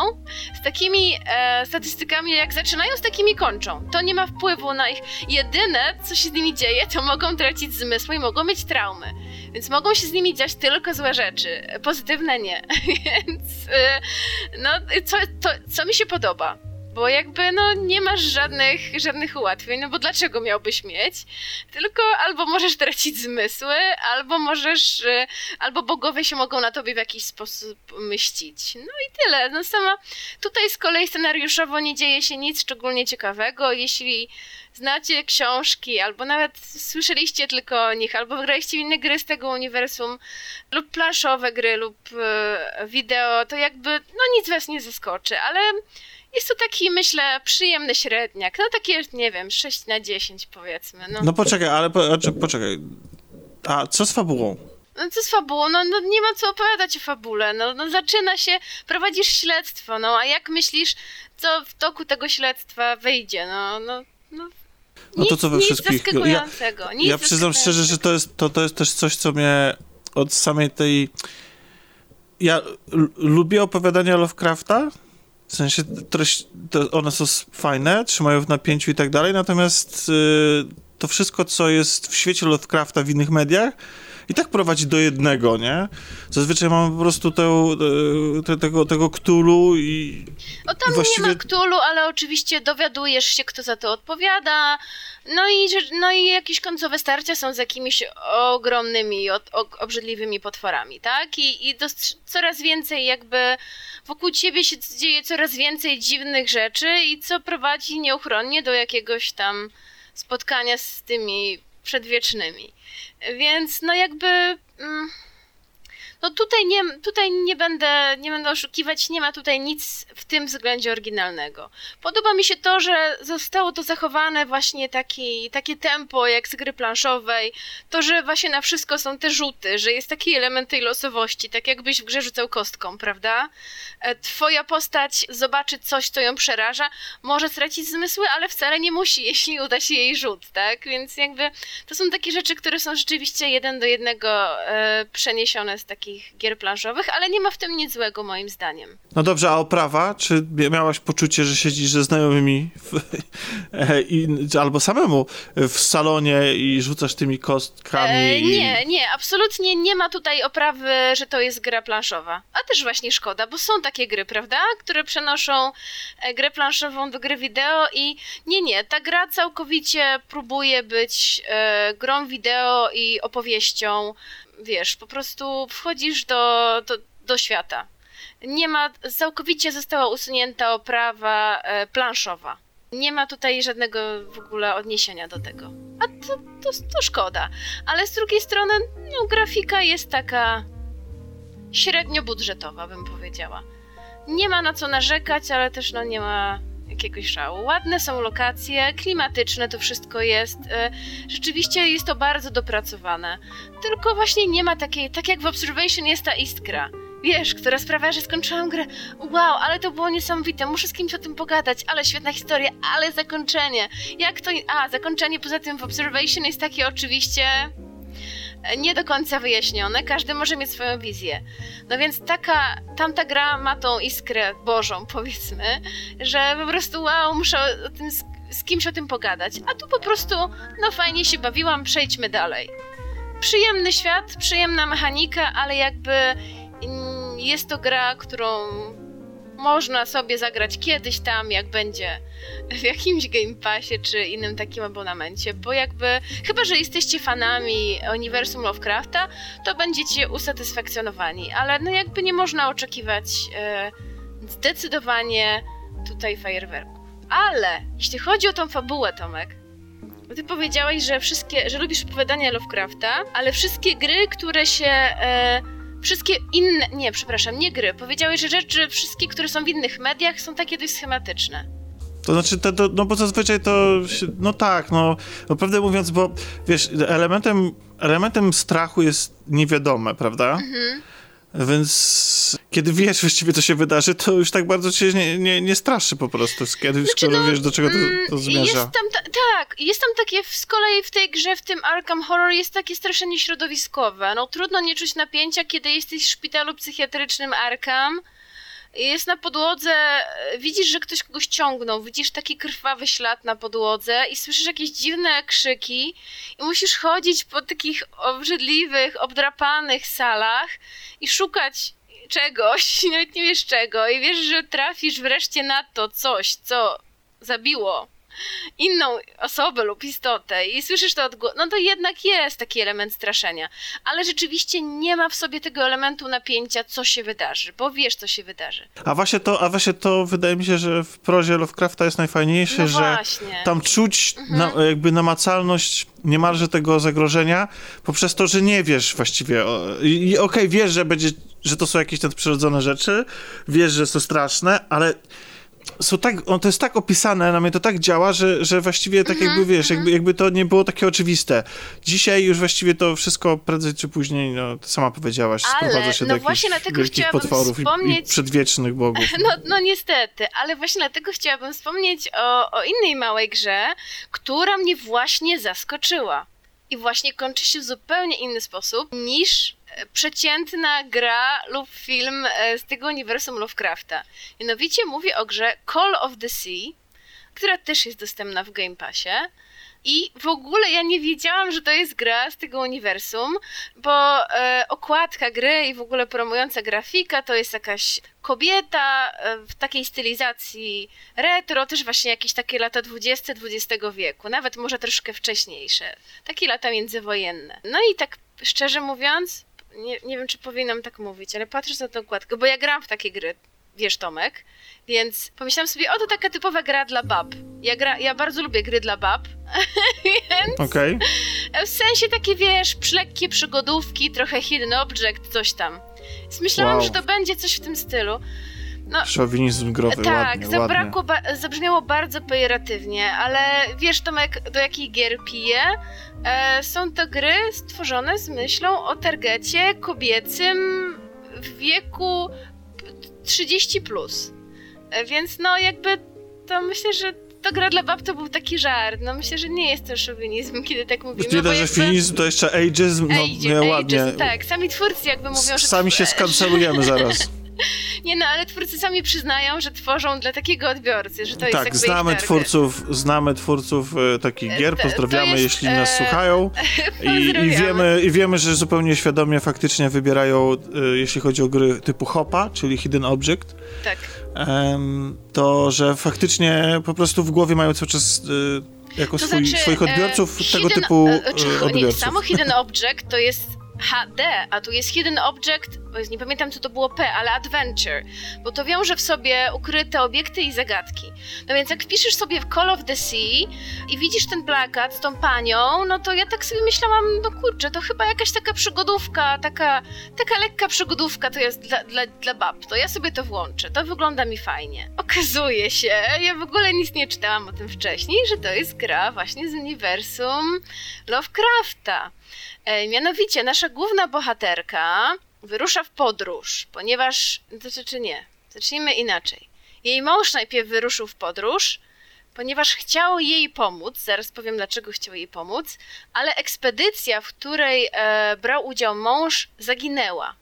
Z takimi e, statystykami, jak zaczynają, z takimi kończą. To nie ma wpływu na ich. Jedyne, co się z nimi dzieje, to mogą tracić zmysły i mogą mieć traumy. Więc mogą się z nimi dziać tylko złe rzeczy. Pozytywne nie. Więc e, no, co, to, co mi się podoba? Bo jakby no nie masz żadnych, żadnych ułatwień, no bo dlaczego miałbyś mieć? Tylko albo możesz tracić zmysły, albo możesz, e, albo bogowie się mogą na tobie w jakiś sposób mścić. No i tyle. No sama tutaj z kolei scenariuszowo nie dzieje się nic szczególnie ciekawego. Jeśli znacie książki, albo nawet słyszeliście tylko o nich, albo graliście inne gry z tego uniwersum, lub planszowe gry, lub e, wideo, to jakby no nic was nie zaskoczy, ale jest to taki, myślę, przyjemny średniak. No takie, nie wiem, 6 na 10 powiedzmy. No, No poczekaj, ale po, znaczy, poczekaj. A co z fabułą? no co z fabułą? No, no nie ma co opowiadać o fabule. No, no zaczyna się, prowadzisz śledztwo, no a jak myślisz, co w toku tego śledztwa wyjdzie? No, no, no No to nic, co we wszystkich. Ja, ja przyznam szczerze, że to jest, to, to jest też coś, co mnie od samej tej. Ja lubię opowiadania Lovecrafta. W sensie treść, to one są fajne, trzymają w napięciu i tak dalej, natomiast y, to wszystko, co jest w świecie Lovecrafta w innych mediach, i tak prowadzi do jednego, nie? Zazwyczaj mamy po prostu y, te, tego, tego Cthulhu i, No tam właściwie- nie ma Cthulhu, ale oczywiście dowiadujesz się, kto za to odpowiada. No i, no i jakieś końcowe starcia są z jakimiś ogromnymi, od, obrzydliwymi potworami, tak? I, i coraz więcej jakby wokół ciebie się dzieje coraz więcej dziwnych rzeczy i co prowadzi nieuchronnie do jakiegoś tam spotkania z tymi przedwiecznymi. Więc no jakby... Mm, no tutaj nie, tutaj nie będę, nie będę oszukiwać, nie ma tutaj nic w tym względzie oryginalnego. Podoba mi się to, że zostało to zachowane właśnie taki, takie tempo jak z gry planszowej, to, że właśnie na wszystko są te rzuty, że jest taki element tej losowości, tak jakbyś w grze rzucał kostką, prawda? E, Twoja postać zobaczy coś, co ją przeraża, może stracić zmysły, ale wcale nie musi, jeśli uda się jej rzut, tak? Więc jakby to są takie rzeczy, które są rzeczywiście jeden do jednego e, przeniesione z takich gier planszowych, ale nie ma w tym nic złego moim zdaniem. No dobrze, a oprawa? Czy miałaś poczucie, że siedzisz ze znajomymi w, i, albo samemu w salonie i rzucasz tymi kostkami? E, nie, nie, absolutnie nie ma tutaj oprawy, że to jest gra planszowa. A też właśnie szkoda, bo są takie gry, prawda? Które przenoszą e, grę planszową do gry wideo i nie, nie, ta gra całkowicie próbuje być e, grą wideo i opowieścią. Wiesz, po prostu wchodzisz do, do, do świata. Nie ma, całkowicie została usunięta oprawa e, planszowa. Nie ma tutaj żadnego w ogóle odniesienia do tego. A to, to, to szkoda. Ale z drugiej strony, no, grafika jest taka średnio budżetowa, bym powiedziała. Nie ma na co narzekać, ale też no nie ma jakiegoś szału. Ładne są lokacje, klimatyczne to wszystko jest. E, rzeczywiście jest to bardzo dopracowane. Tylko właśnie nie ma takiej, tak jak w Observation jest ta iskra. Wiesz, która sprawia, że skończyłam grę. Wow, ale to było niesamowite, muszę z kimś o tym pogadać, ale świetna historia, ale zakończenie. Jak to. A, zakończenie poza tym w Observation jest takie oczywiście nie do końca wyjaśnione, każdy może mieć swoją wizję. No więc taka, tamta gra ma tą iskrę bożą, powiedzmy, że po prostu wow, muszę o tym z, z kimś o tym pogadać. A tu po prostu, no fajnie się bawiłam, przejdźmy dalej. Przyjemny świat, przyjemna mechanika, ale jakby mm, jest to gra, którą można sobie zagrać kiedyś tam, jak będzie w jakimś Game Passie czy innym takim abonamencie, bo jakby, chyba że jesteście fanami uniwersum Lovecrafta, to będziecie usatysfakcjonowani, ale no jakby nie można oczekiwać e, zdecydowanie tutaj fajerwerku. Ale jeśli chodzi o tą fabułę, Tomek, ty powiedziałeś, że wszystkie, że lubisz opowiadania Lovecrafta, ale wszystkie gry, które się e, wszystkie inne, nie, przepraszam, nie gry. Powiedziałeś, że rzeczy, wszystkie, które są w innych mediach, są takie dość schematyczne. To znaczy, to, to, no bo zazwyczaj to, no tak, no, no prawdę mówiąc, bo wiesz, elementem, elementem strachu jest niewiadome, prawda? Mhm. Więc kiedy wiesz właściwie, co się wydarzy, to już tak bardzo cię nie, nie, nie straszy po prostu, kiedy znaczy, skoro no, wiesz, do czego to, mm, to zmierza. Jest tam ta, tak, jest tam takie, z kolei w tej grze, w tym Arkham Horror jest takie straszenie środowiskowe. No trudno nie czuć napięcia, kiedy jesteś w szpitalu psychiatrycznym Arkham, jest na podłodze, widzisz, że ktoś kogoś ciągnął, widzisz taki krwawy ślad na podłodze i słyszysz jakieś dziwne krzyki i musisz chodzić po takich obrzydliwych, obdrapanych salach i szukać czegoś, nawet nie wiesz czego i wiesz, że trafisz wreszcie na to coś, co zabiło inną osobę lub istotę i słyszysz to odgłos, no to jednak jest taki element straszenia. Ale rzeczywiście nie ma w sobie tego elementu napięcia, co się wydarzy, bo wiesz, co się wydarzy. A właśnie to, a właśnie to wydaje mi się, że w prozie Lovecrafta jest najfajniejsze, no że tam czuć mhm. na, jakby namacalność niemalże tego zagrożenia poprzez to, że nie wiesz właściwie. Okej, okay, wiesz, że będzie, że to są jakieś nadprzyrodzone rzeczy, wiesz, że są straszne, ale są tak, on to jest tak opisane, na mnie to tak działa, że, że właściwie tak jakby, wiesz, jakby, mhm. jakby to nie było takie oczywiste. Dzisiaj już właściwie to wszystko prędzej czy później, no, sama powiedziałaś, ale, sprowadza się no do jakichś wielkich potworów wspomnieć... i, i, przedwiecznych bogów. No, no niestety, ale właśnie dlatego chciałabym wspomnieć o, o innej małej grze, która mnie właśnie zaskoczyła. I właśnie kończy się w zupełnie inny sposób niż przeciętna gra lub film e, z tego uniwersum Lovecrafta. Mianowicie mówię o grze Call of the Sea, która też jest dostępna w Game Passie. I w ogóle ja nie wiedziałam, że to jest gra z tego uniwersum, bo e, okładka gry i w ogóle promująca grafika to jest jakaś kobieta e, w takiej stylizacji retro, też właśnie jakieś takie lata XX XX wieku, nawet może troszkę wcześniejsze, takie lata międzywojenne. No i tak szczerze mówiąc, nie, nie wiem, czy powinnam tak mówić, ale patrząc na tą okładkę, bo ja gram w takie gry, wiesz, Tomek, więc pomyślałam sobie, o, to taka typowa gra dla bab. Ja, gra, ja bardzo lubię gry dla bab, więc... Okay. W sensie takie, wiesz, lekkie przygodówki, trochę hidden object, coś tam. Więc myślałam, wow. że to będzie coś w tym stylu. No, Szowinizm growy, Tak, ładnie, zabrakło, ba zabrzmiało bardzo pejoratywnie, ale wiesz Tomek, do jakich gier piję? E, są to gry stworzone z myślą o targecie kobiecym w wieku 30+. Plus. E, więc no jakby to myślę, że to gra dla bab to był taki żart. No myślę, że nie jest to szowinizm, kiedy tak mówimy. Nie dość, że finizm to jeszcze ageism, no ageism, nie, ładnie. tak, sami twórcy jakby mówią, że... Sami się skancelujemy zaraz. Nie no, ale twórcy sami przyznają, że tworzą dla takiego odbiorcy, że to jest Tak, znamy twórców, znamy twórców e, takich gier, pozdrawiamy, jest, jeśli e... nas słuchają. I, I, wiemy, I wiemy, że zupełnie świadomie faktycznie wybierają, e, jeśli chodzi o gry typu HOPA, czyli Hidden Object. Tak. to, że faktycznie po prostu w głowie mają cały czas e, jako swój, znaczy, swoich odbiorców e, tego hidden, typu e, odbiorców. Nie, samo Hidden Object to jest HD, a tu jest Hidden Object, nie pamiętam co to było P, ale Adventure, bo to wiąże w sobie ukryte obiekty i zagadki. No więc jak wpiszesz sobie Call of the Sea i widzisz ten plakat z tą panią, no to ja tak sobie myślałam, no kurczę, to chyba jakaś taka przygodówka, taka, taka lekka przygodówka to jest dla, dla, dla bab, to ja sobie to włączę, to wygląda mi fajnie. Okazuje się, ja w ogóle nic nie czytałam o tym wcześniej, że to jest gra właśnie z uniwersum Lovecrafta. E, mianowicie nasza główna bohaterka wyrusza w podróż, ponieważ, znaczy nie, zacznijmy inaczej. Jej mąż najpierw wyruszył w podróż, ponieważ chciał jej pomóc, zaraz powiem dlaczego chciał jej pomóc, ale ekspedycja, w której e, brał udział mąż, zaginęła.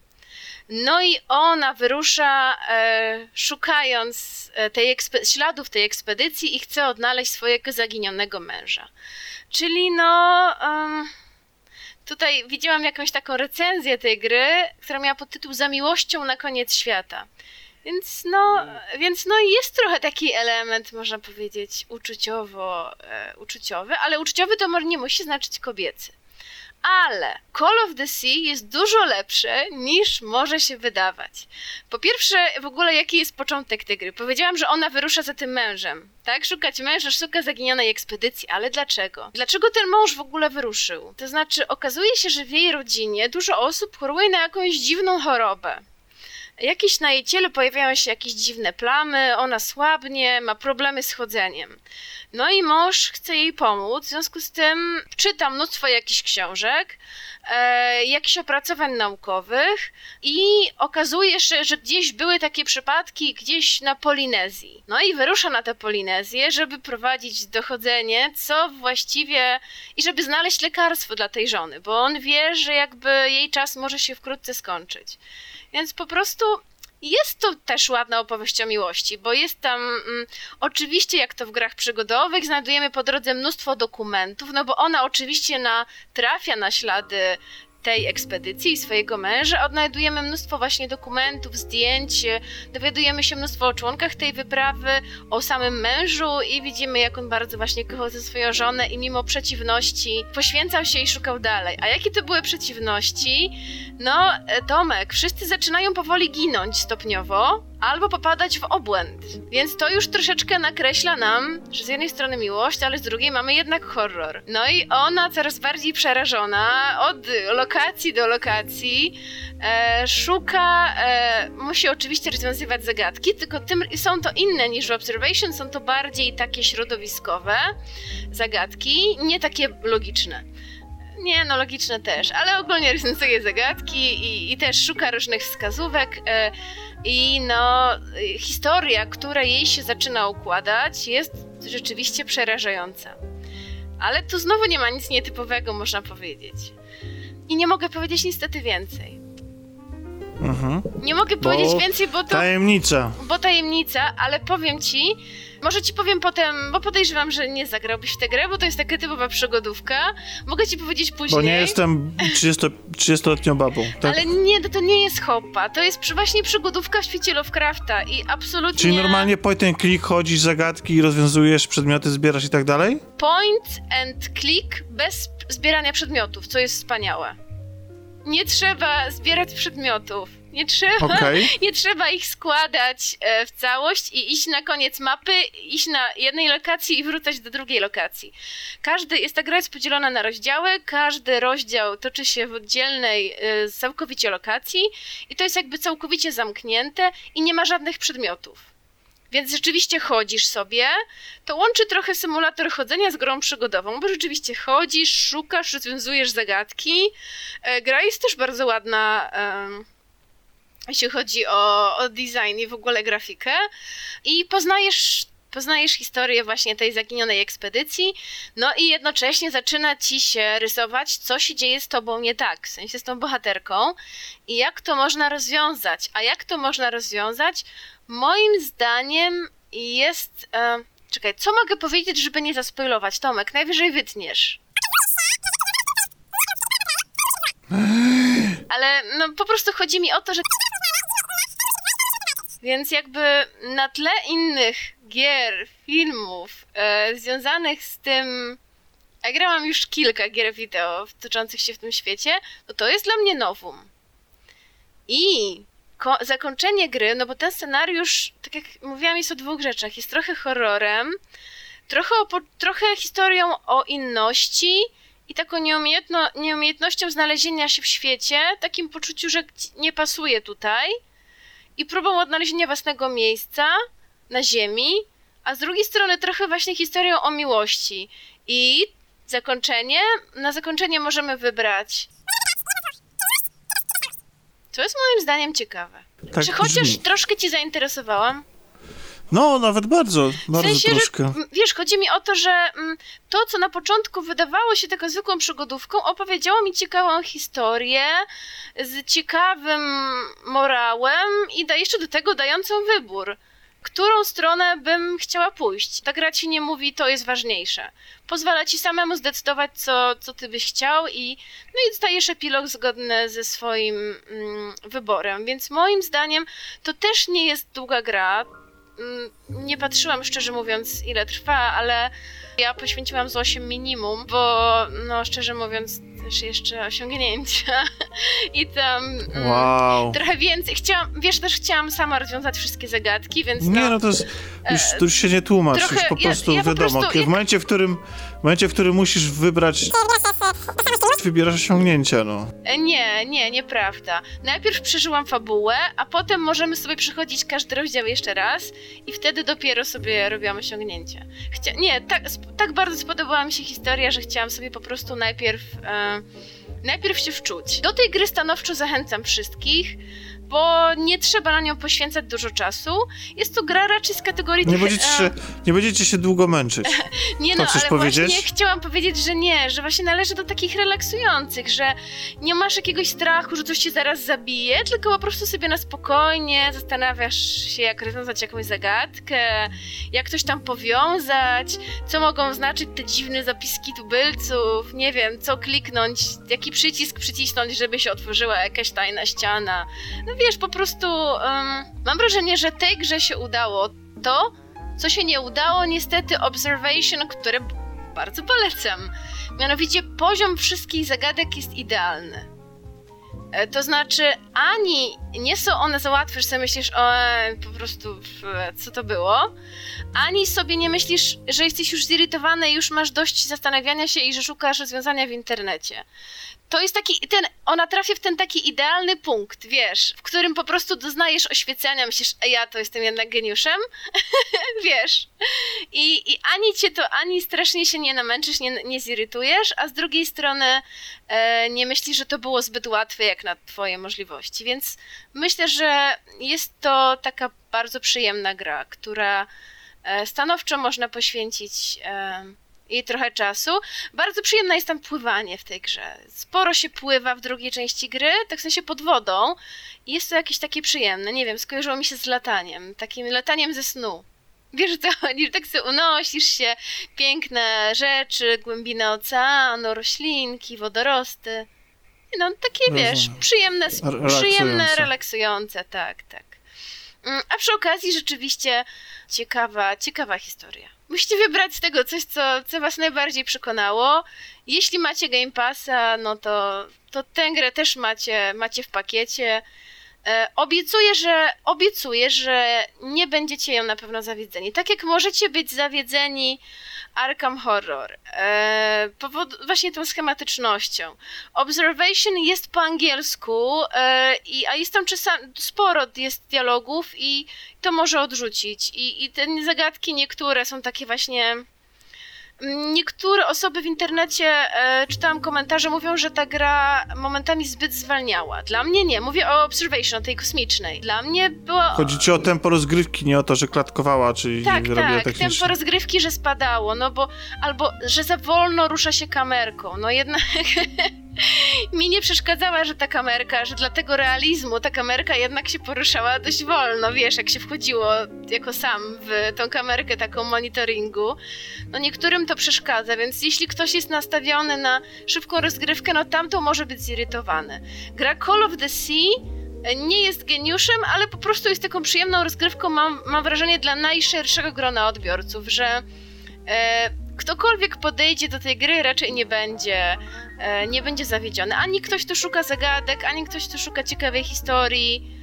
No i ona wyrusza e, szukając e, tej śladów tej ekspedycji i chce odnaleźć swojego zaginionego męża. Czyli no. Tutaj widziałam jakąś taką recenzję tej gry, która miała pod tytuł Za miłością na koniec świata. Więc no, więc no jest trochę taki element, można powiedzieć, uczuciowo, e, uczuciowy, ale uczuciowy to może nie musi znaczyć kobiecy. Ale Call of the Sea jest dużo lepsze niż może się wydawać. Po pierwsze, w ogóle jaki jest początek tej gry? Powiedziałam, że ona wyrusza za tym mężem, tak? Szukać męża, szuka zaginionej ekspedycji, ale dlaczego? Dlaczego ten mąż w ogóle wyruszył? To znaczy, okazuje się, że w jej rodzinie dużo osób choruje na jakąś dziwną chorobę. Jakieś na jej ciele pojawiają się jakieś dziwne plamy, ona słabnie, ma problemy z chodzeniem. No i mąż chce jej pomóc, w związku z tym czyta mnóstwo jakichś książek, e, jakichś opracowań naukowych i okazuje się, że gdzieś były takie przypadki gdzieś na Polinezji. No i wyrusza na tę Polinezję, żeby prowadzić dochodzenie, co właściwie i żeby znaleźć lekarstwo dla tej żony, bo on wie, że jakby jej czas może się wkrótce skończyć. Więc po prostu jest to też ładna opowieść o miłości, bo jest tam mm, oczywiście, jak to w grach przygodowych, znajdujemy po drodze mnóstwo dokumentów, no bo ona oczywiście na, trafia na ślady tej ekspedycji i swojego męża odnajdujemy mnóstwo właśnie dokumentów, zdjęć, dowiadujemy się mnóstwo o członkach tej wyprawy, o samym mężu i widzimy, jak on bardzo właśnie kochał ze swoją żonę i mimo przeciwności poświęcał się i szukał dalej. A jakie to były przeciwności? No, e, Tomek, wszyscy zaczynają powoli ginąć stopniowo, albo popadać w obłęd. Więc to już troszeczkę nakreśla nam, że z jednej strony miłość, ale z drugiej mamy jednak horror. No i ona coraz bardziej przerażona od lokacji do lokacji e, szuka, e, musi oczywiście rozwiązywać zagadki, tylko tym są to inne niż w Observation, są to bardziej takie środowiskowe zagadki, nie takie logiczne. Nie, no logiczne też, ale ogólnie rozwiązuje zagadki i, i też szuka różnych wskazówek. E, I no, historia, która jej się zaczyna układać, jest rzeczywiście przerażająca. Ale tu znowu nie ma nic nietypowego, można powiedzieć. I nie mogę powiedzieć niestety więcej. Mhm. Nie mogę bo powiedzieć więcej, bo to. Tajemnica. Bo tajemnica, ale powiem ci, może ci powiem potem, bo podejrzewam, że nie zagrałbyś w tę grę, bo to jest taka typowa przygodówka. Mogę ci powiedzieć później. Bo nie jestem 30, 30-letnią babą. Tak? Ale nie, to nie jest hoppa. To jest właśnie przygodówka w świecie Lovecrafta i absolutnie... Czyli normalnie point and click chodzisz, zagadki, rozwiązujesz, przedmioty zbierasz i tak dalej? Point and click bez zbierania przedmiotów, co jest wspaniałe. Nie trzeba zbierać przedmiotów. Nie trzeba, okay. nie trzeba ich składać e, w całość i iść na koniec mapy, iść na jednej lokacji i wrócić do drugiej lokacji. Każdy, jest ta gra jest podzielona na rozdziały, każdy rozdział toczy się w oddzielnej e, całkowicie lokacji i to jest jakby całkowicie zamknięte i nie ma żadnych przedmiotów. Więc rzeczywiście chodzisz sobie, to łączy trochę symulator chodzenia z grą przygodową, bo rzeczywiście chodzisz, szukasz, rozwiązujesz zagadki. E, gra jest też bardzo ładna jeśli chodzi o, o design i w ogóle grafikę. I poznajesz poznajesz historię właśnie tej zaginionej ekspedycji, no i jednocześnie zaczyna ci się rysować, co się dzieje z tobą nie tak, w sensie z tą bohaterką i jak to można rozwiązać. A jak to można rozwiązać? Moim zdaniem jest... E, czekaj, co mogę powiedzieć, żeby nie zaspoilować? Tomek, najwyżej wytniesz. Ale no po prostu chodzi mi o to, że więc jakby na tle innych gier, filmów e, związanych z tym a grałam już kilka gier wideo toczących się w tym świecie, no to jest dla mnie nowum. I zakończenie gry, no bo ten scenariusz, tak jak mówiłam, jest o dwóch rzeczach. Jest trochę horrorem, trochę, trochę historią o inności i taką nieumiejętno, nieumiejętnością znalezienia się w świecie, takim poczuciu, że nie pasuje tutaj i próbą odnalezienia własnego miejsca na ziemi, a z drugiej strony trochę właśnie historią o miłości. I zakończenie, na zakończenie możemy wybrać to jest moim zdaniem ciekawe. Tak Czy chociaż brzmi. troszkę ci zainteresowałam? No, nawet bardzo, bardzo w sensie, troszkę. Że, wiesz, chodzi mi o to, że mm, to, co na początku wydawało się taką zwykłą przygodówką, opowiedziało mi ciekawą historię z ciekawym morałem i da, jeszcze do tego dającą wybór którą stronę bym chciała pójść. Ta gra ci nie mówi, to jest ważniejsze. Pozwala ci samemu zdecydować, co, co ty byś chciał i, no i dostajesz epilog zgodny ze swoim mm, wyborem. Więc moim zdaniem to też nie jest długa gra. Mm, nie patrzyłam szczerze mówiąc, ile trwa, ale ja poświęciłam z 8 minimum, bo no szczerze mówiąc też jeszcze osiągnięcia i tam mm, wow. trochę więcej. Chciałam, wiesz, też chciałam sama rozwiązać wszystkie zagadki, więc Nie, no, no to jest, już, to już się nie tłumacz, trochę, już po prostu ja, ja wiadomo. Po prostu, w, momencie, w, którym, w momencie, w którym musisz wybrać wybierasz osiągnięcia, no. E, nie, nie, nieprawda. Najpierw przeżyłam fabułę, a potem możemy sobie przechodzić każdy rozdział jeszcze raz i wtedy dopiero sobie robiłam osiągnięcia. Chcia... Nie, tak, tak bardzo spodobała mi się historia, że chciałam sobie po prostu najpierw... E... Najpierw się wczuć. Do tej gry stanowczo zachęcam wszystkich bo nie trzeba na nią poświęcać dużo czasu. Jest to gra raczej z kategorii... Nie będziecie się, nie będziecie się długo męczyć. nie to no, ale powiedzieć? właśnie chciałam powiedzieć, że nie, że właśnie należy do takich relaksujących, że nie masz jakiegoś strachu, że coś cię zaraz zabije, tylko po prostu sobie na spokojnie zastanawiasz się, jak rozwiązać jakąś zagadkę, jak coś tam powiązać, co mogą znaczyć te dziwne zapiski tubylców, nie wiem, co kliknąć, jaki przycisk przycisnąć, żeby się otworzyła jakaś tajna ściana. No wiesz, po prostu um, mam wrażenie, że tej grze się udało to, co się nie udało, niestety Observation, które bardzo polecam. Mianowicie poziom wszystkich zagadek jest idealny. E, to znaczy, ani nie są one za łatwe, że sobie myślisz, o, po prostu, co to było, ani sobie nie myślisz, że jesteś już zirytowany już masz dość zastanawiania się i że szukasz rozwiązania w internecie to jest taki, ten, ona trafia w ten taki idealny punkt, wiesz, w którym po prostu doznajesz oświecenia, myślisz, a ja to jestem jednak geniuszem, wiesz. I, I ani cię to, ani strasznie się nie namęczysz, nie, nie zirytujesz, a z drugiej strony e, nie myślisz, że to było zbyt łatwe jak na twoje możliwości, więc myślę, że jest to taka bardzo przyjemna gra, która e, stanowczo można poświęcić e, i trochę czasu. Bardzo przyjemne jest tam pływanie w tej grze. Sporo się pływa w drugiej części gry, tak w sensie pod wodą. I jest to jakieś takie przyjemne, nie wiem, skojarzyło mi się z lataniem, takim lataniem ze snu. Wiesz co chodzi, tak sobie unosisz się, piękne rzeczy, głębina oceanu, roślinki, wodorosty. No takie, wiesz, przyjemne, przyjemne, relaksujące, tak, tak. Mm, a przy okazji rzeczywiście ciekawa, ciekawa historia. Musicie wybrać z tego coś, co, co was najbardziej przekonało. Jeśli macie Game Passa, no to, to tę grę też macie, macie w pakiecie. E, obiecuję, że obiecuję, że nie będziecie ją na pewno zawiedzeni. Tak jak możecie być zawiedzeni Arkham Horror, e, powod, właśnie tą schematycznością. Observation jest po angielsku, e, i, a jest tam czasami sporo jest dialogów i to może odrzucić. I, i te zagadki niektóre są takie właśnie Niektóre osoby w internecie, e, czytałam komentarze, mówią, że ta gra momentami zbyt zwalniała. Dla mnie nie. Mówię o Observation, o tej kosmicznej. Dla mnie była... Chodzi ci o tempo rozgrywki, nie o to, że klatkowała, czyli tak, robiła tak, tempo rozgrywki, że spadało, no bo... Albo, że za wolno rusza się kamerką. No jednak... mi nie przeszkadzała, że ta kamerka, że dla tego realizmu ta kamerka jednak się poruszała dość wolno, wiesz, jak się wchodziło jako sam w tą kamerkę taką monitoringu. No niektórym to przeszkadza, więc jeśli ktoś jest nastawiony na szybką rozgrywkę, no tamto może być zirytowany. Gra Call of the Sea nie jest geniuszem, ale po prostu jest taką przyjemną rozgrywką, mam, mam wrażenie, dla najszerszego grona odbiorców, że e, ktokolwiek podejdzie do tej gry raczej nie będzie, nie będzie zawiedziony. Ani ktoś tu szuka zagadek, ani ktoś tu szuka ciekawej historii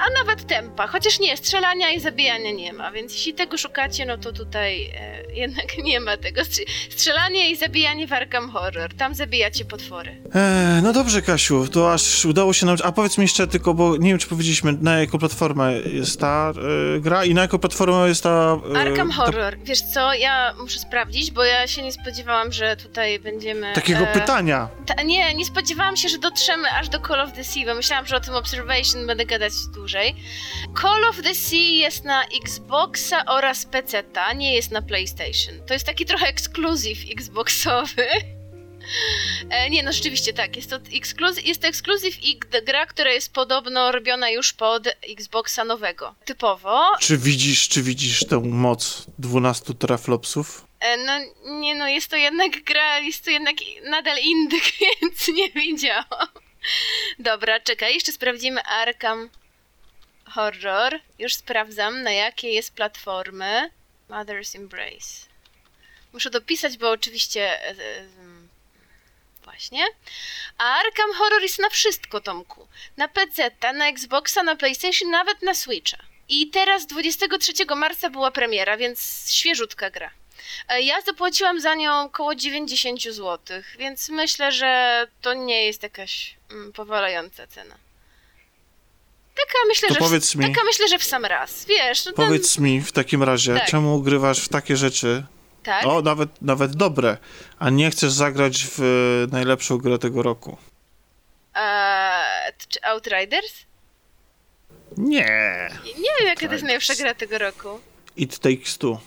a nawet tempa, chociaż nie, strzelania i zabijania nie ma, więc jeśli tego szukacie, no to tutaj e, jednak nie ma tego. Strzelanie i zabijanie w Arkham Horror, tam zabijacie potwory. Eee, no dobrze, Kasiu, to aż udało się nam... A powiedz mi jeszcze tylko, bo nie wiem, czy powiedzieliśmy, na jaką platformę jest ta e, gra i na jaką platformę jest ta... E, Arkham Horror. Ta... Wiesz co, ja muszę sprawdzić, bo ja się nie spodziewałam, że tutaj będziemy... Takiego e, pytania. Ta, nie, nie spodziewałam się, że dotrzemy aż do Call of the Sea, bo myślałam, że o tym Observation będę gadać dłużej. Call of the Sea jest na Xboxa oraz PC-ta, nie jest na PlayStation. To jest taki trochę ekskluzyw Xboxowy. E, nie, no rzeczywiście tak, jest to ekskluzyw, jest to ekskluzyw i gra, która jest podobno robiona już pod Xboxa nowego. Typowo. Czy widzisz, czy widzisz tę moc 12 teraflopsów? E, no nie, no jest to jednak gra, jest to jednak nadal indyk, więc nie widziałam. Dobra, czekaj, jeszcze sprawdzimy Arkham Horror. Już sprawdzam, na jakie jest platformy. Mother's Embrace. Muszę dopisać, bo oczywiście... E, e, właśnie. A Arkham Horror jest na wszystko, Tomku. Na PC, na Xboxa, na PlayStation, nawet na Switcha. I teraz 23 marca była premiera, więc świeżutka gra. E, ja zapłaciłam za nią około 90 zł, więc myślę, że to nie jest jakaś mm, powalająca cena. Taka myślę, to że powiedz w, mi, taka myślę, że w sam raz. Wiesz, no Powiedz mi w takim razie, tak. czemu grywasz w takie rzeczy? Tak. O, nawet, nawet dobre, a nie chcesz zagrać w najlepszą grę tego roku. Eee, czy Outriders? Nie. Nie wiem, jaka to jest najlepsza gra tego roku. It Takes Two.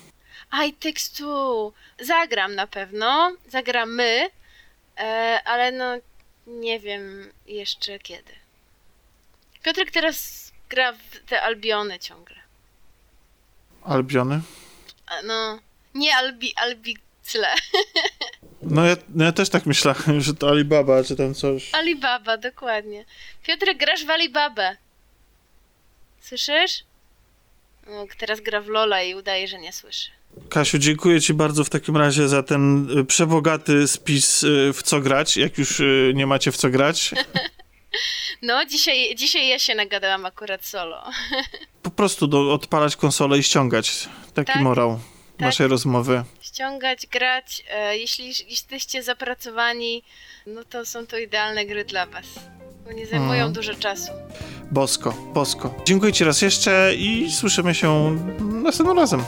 A, It Takes Two. Zagram na pewno. Zagramy, e, ale no nie wiem jeszcze kiedy. Piotrek teraz gra w te Albiony ciągle. Albiony? No, nie Albi, Albicle. No ja, no ja też tak myślałem, że to Alibaba, czy tam coś. Alibaba, dokładnie. Piotrek, grasz w Alibabę. Słyszysz? No, teraz gra w Lola i udaje, że nie słyszy. Kasiu, dziękuję Ci bardzo w takim razie za ten y, przebogaty spis y, w co grać, jak już y, nie macie w co grać. No, dzisiaj, dzisiaj ja się nagadałam akurat solo. Po prostu do, odpalać konsolę i ściągać. Taki tak, morał tak. naszej rozmowy. Ściągać, grać. E, jeśli jesteście zapracowani, no to są to idealne gry dla was. Bo nie zajmują mm. dużo czasu. Bosko, bosko. Dziękuję Ci raz jeszcze i słyszymy się następnym razem.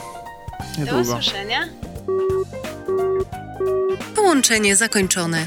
Niedługo. Do usłyszenia. Połączenie zakończone.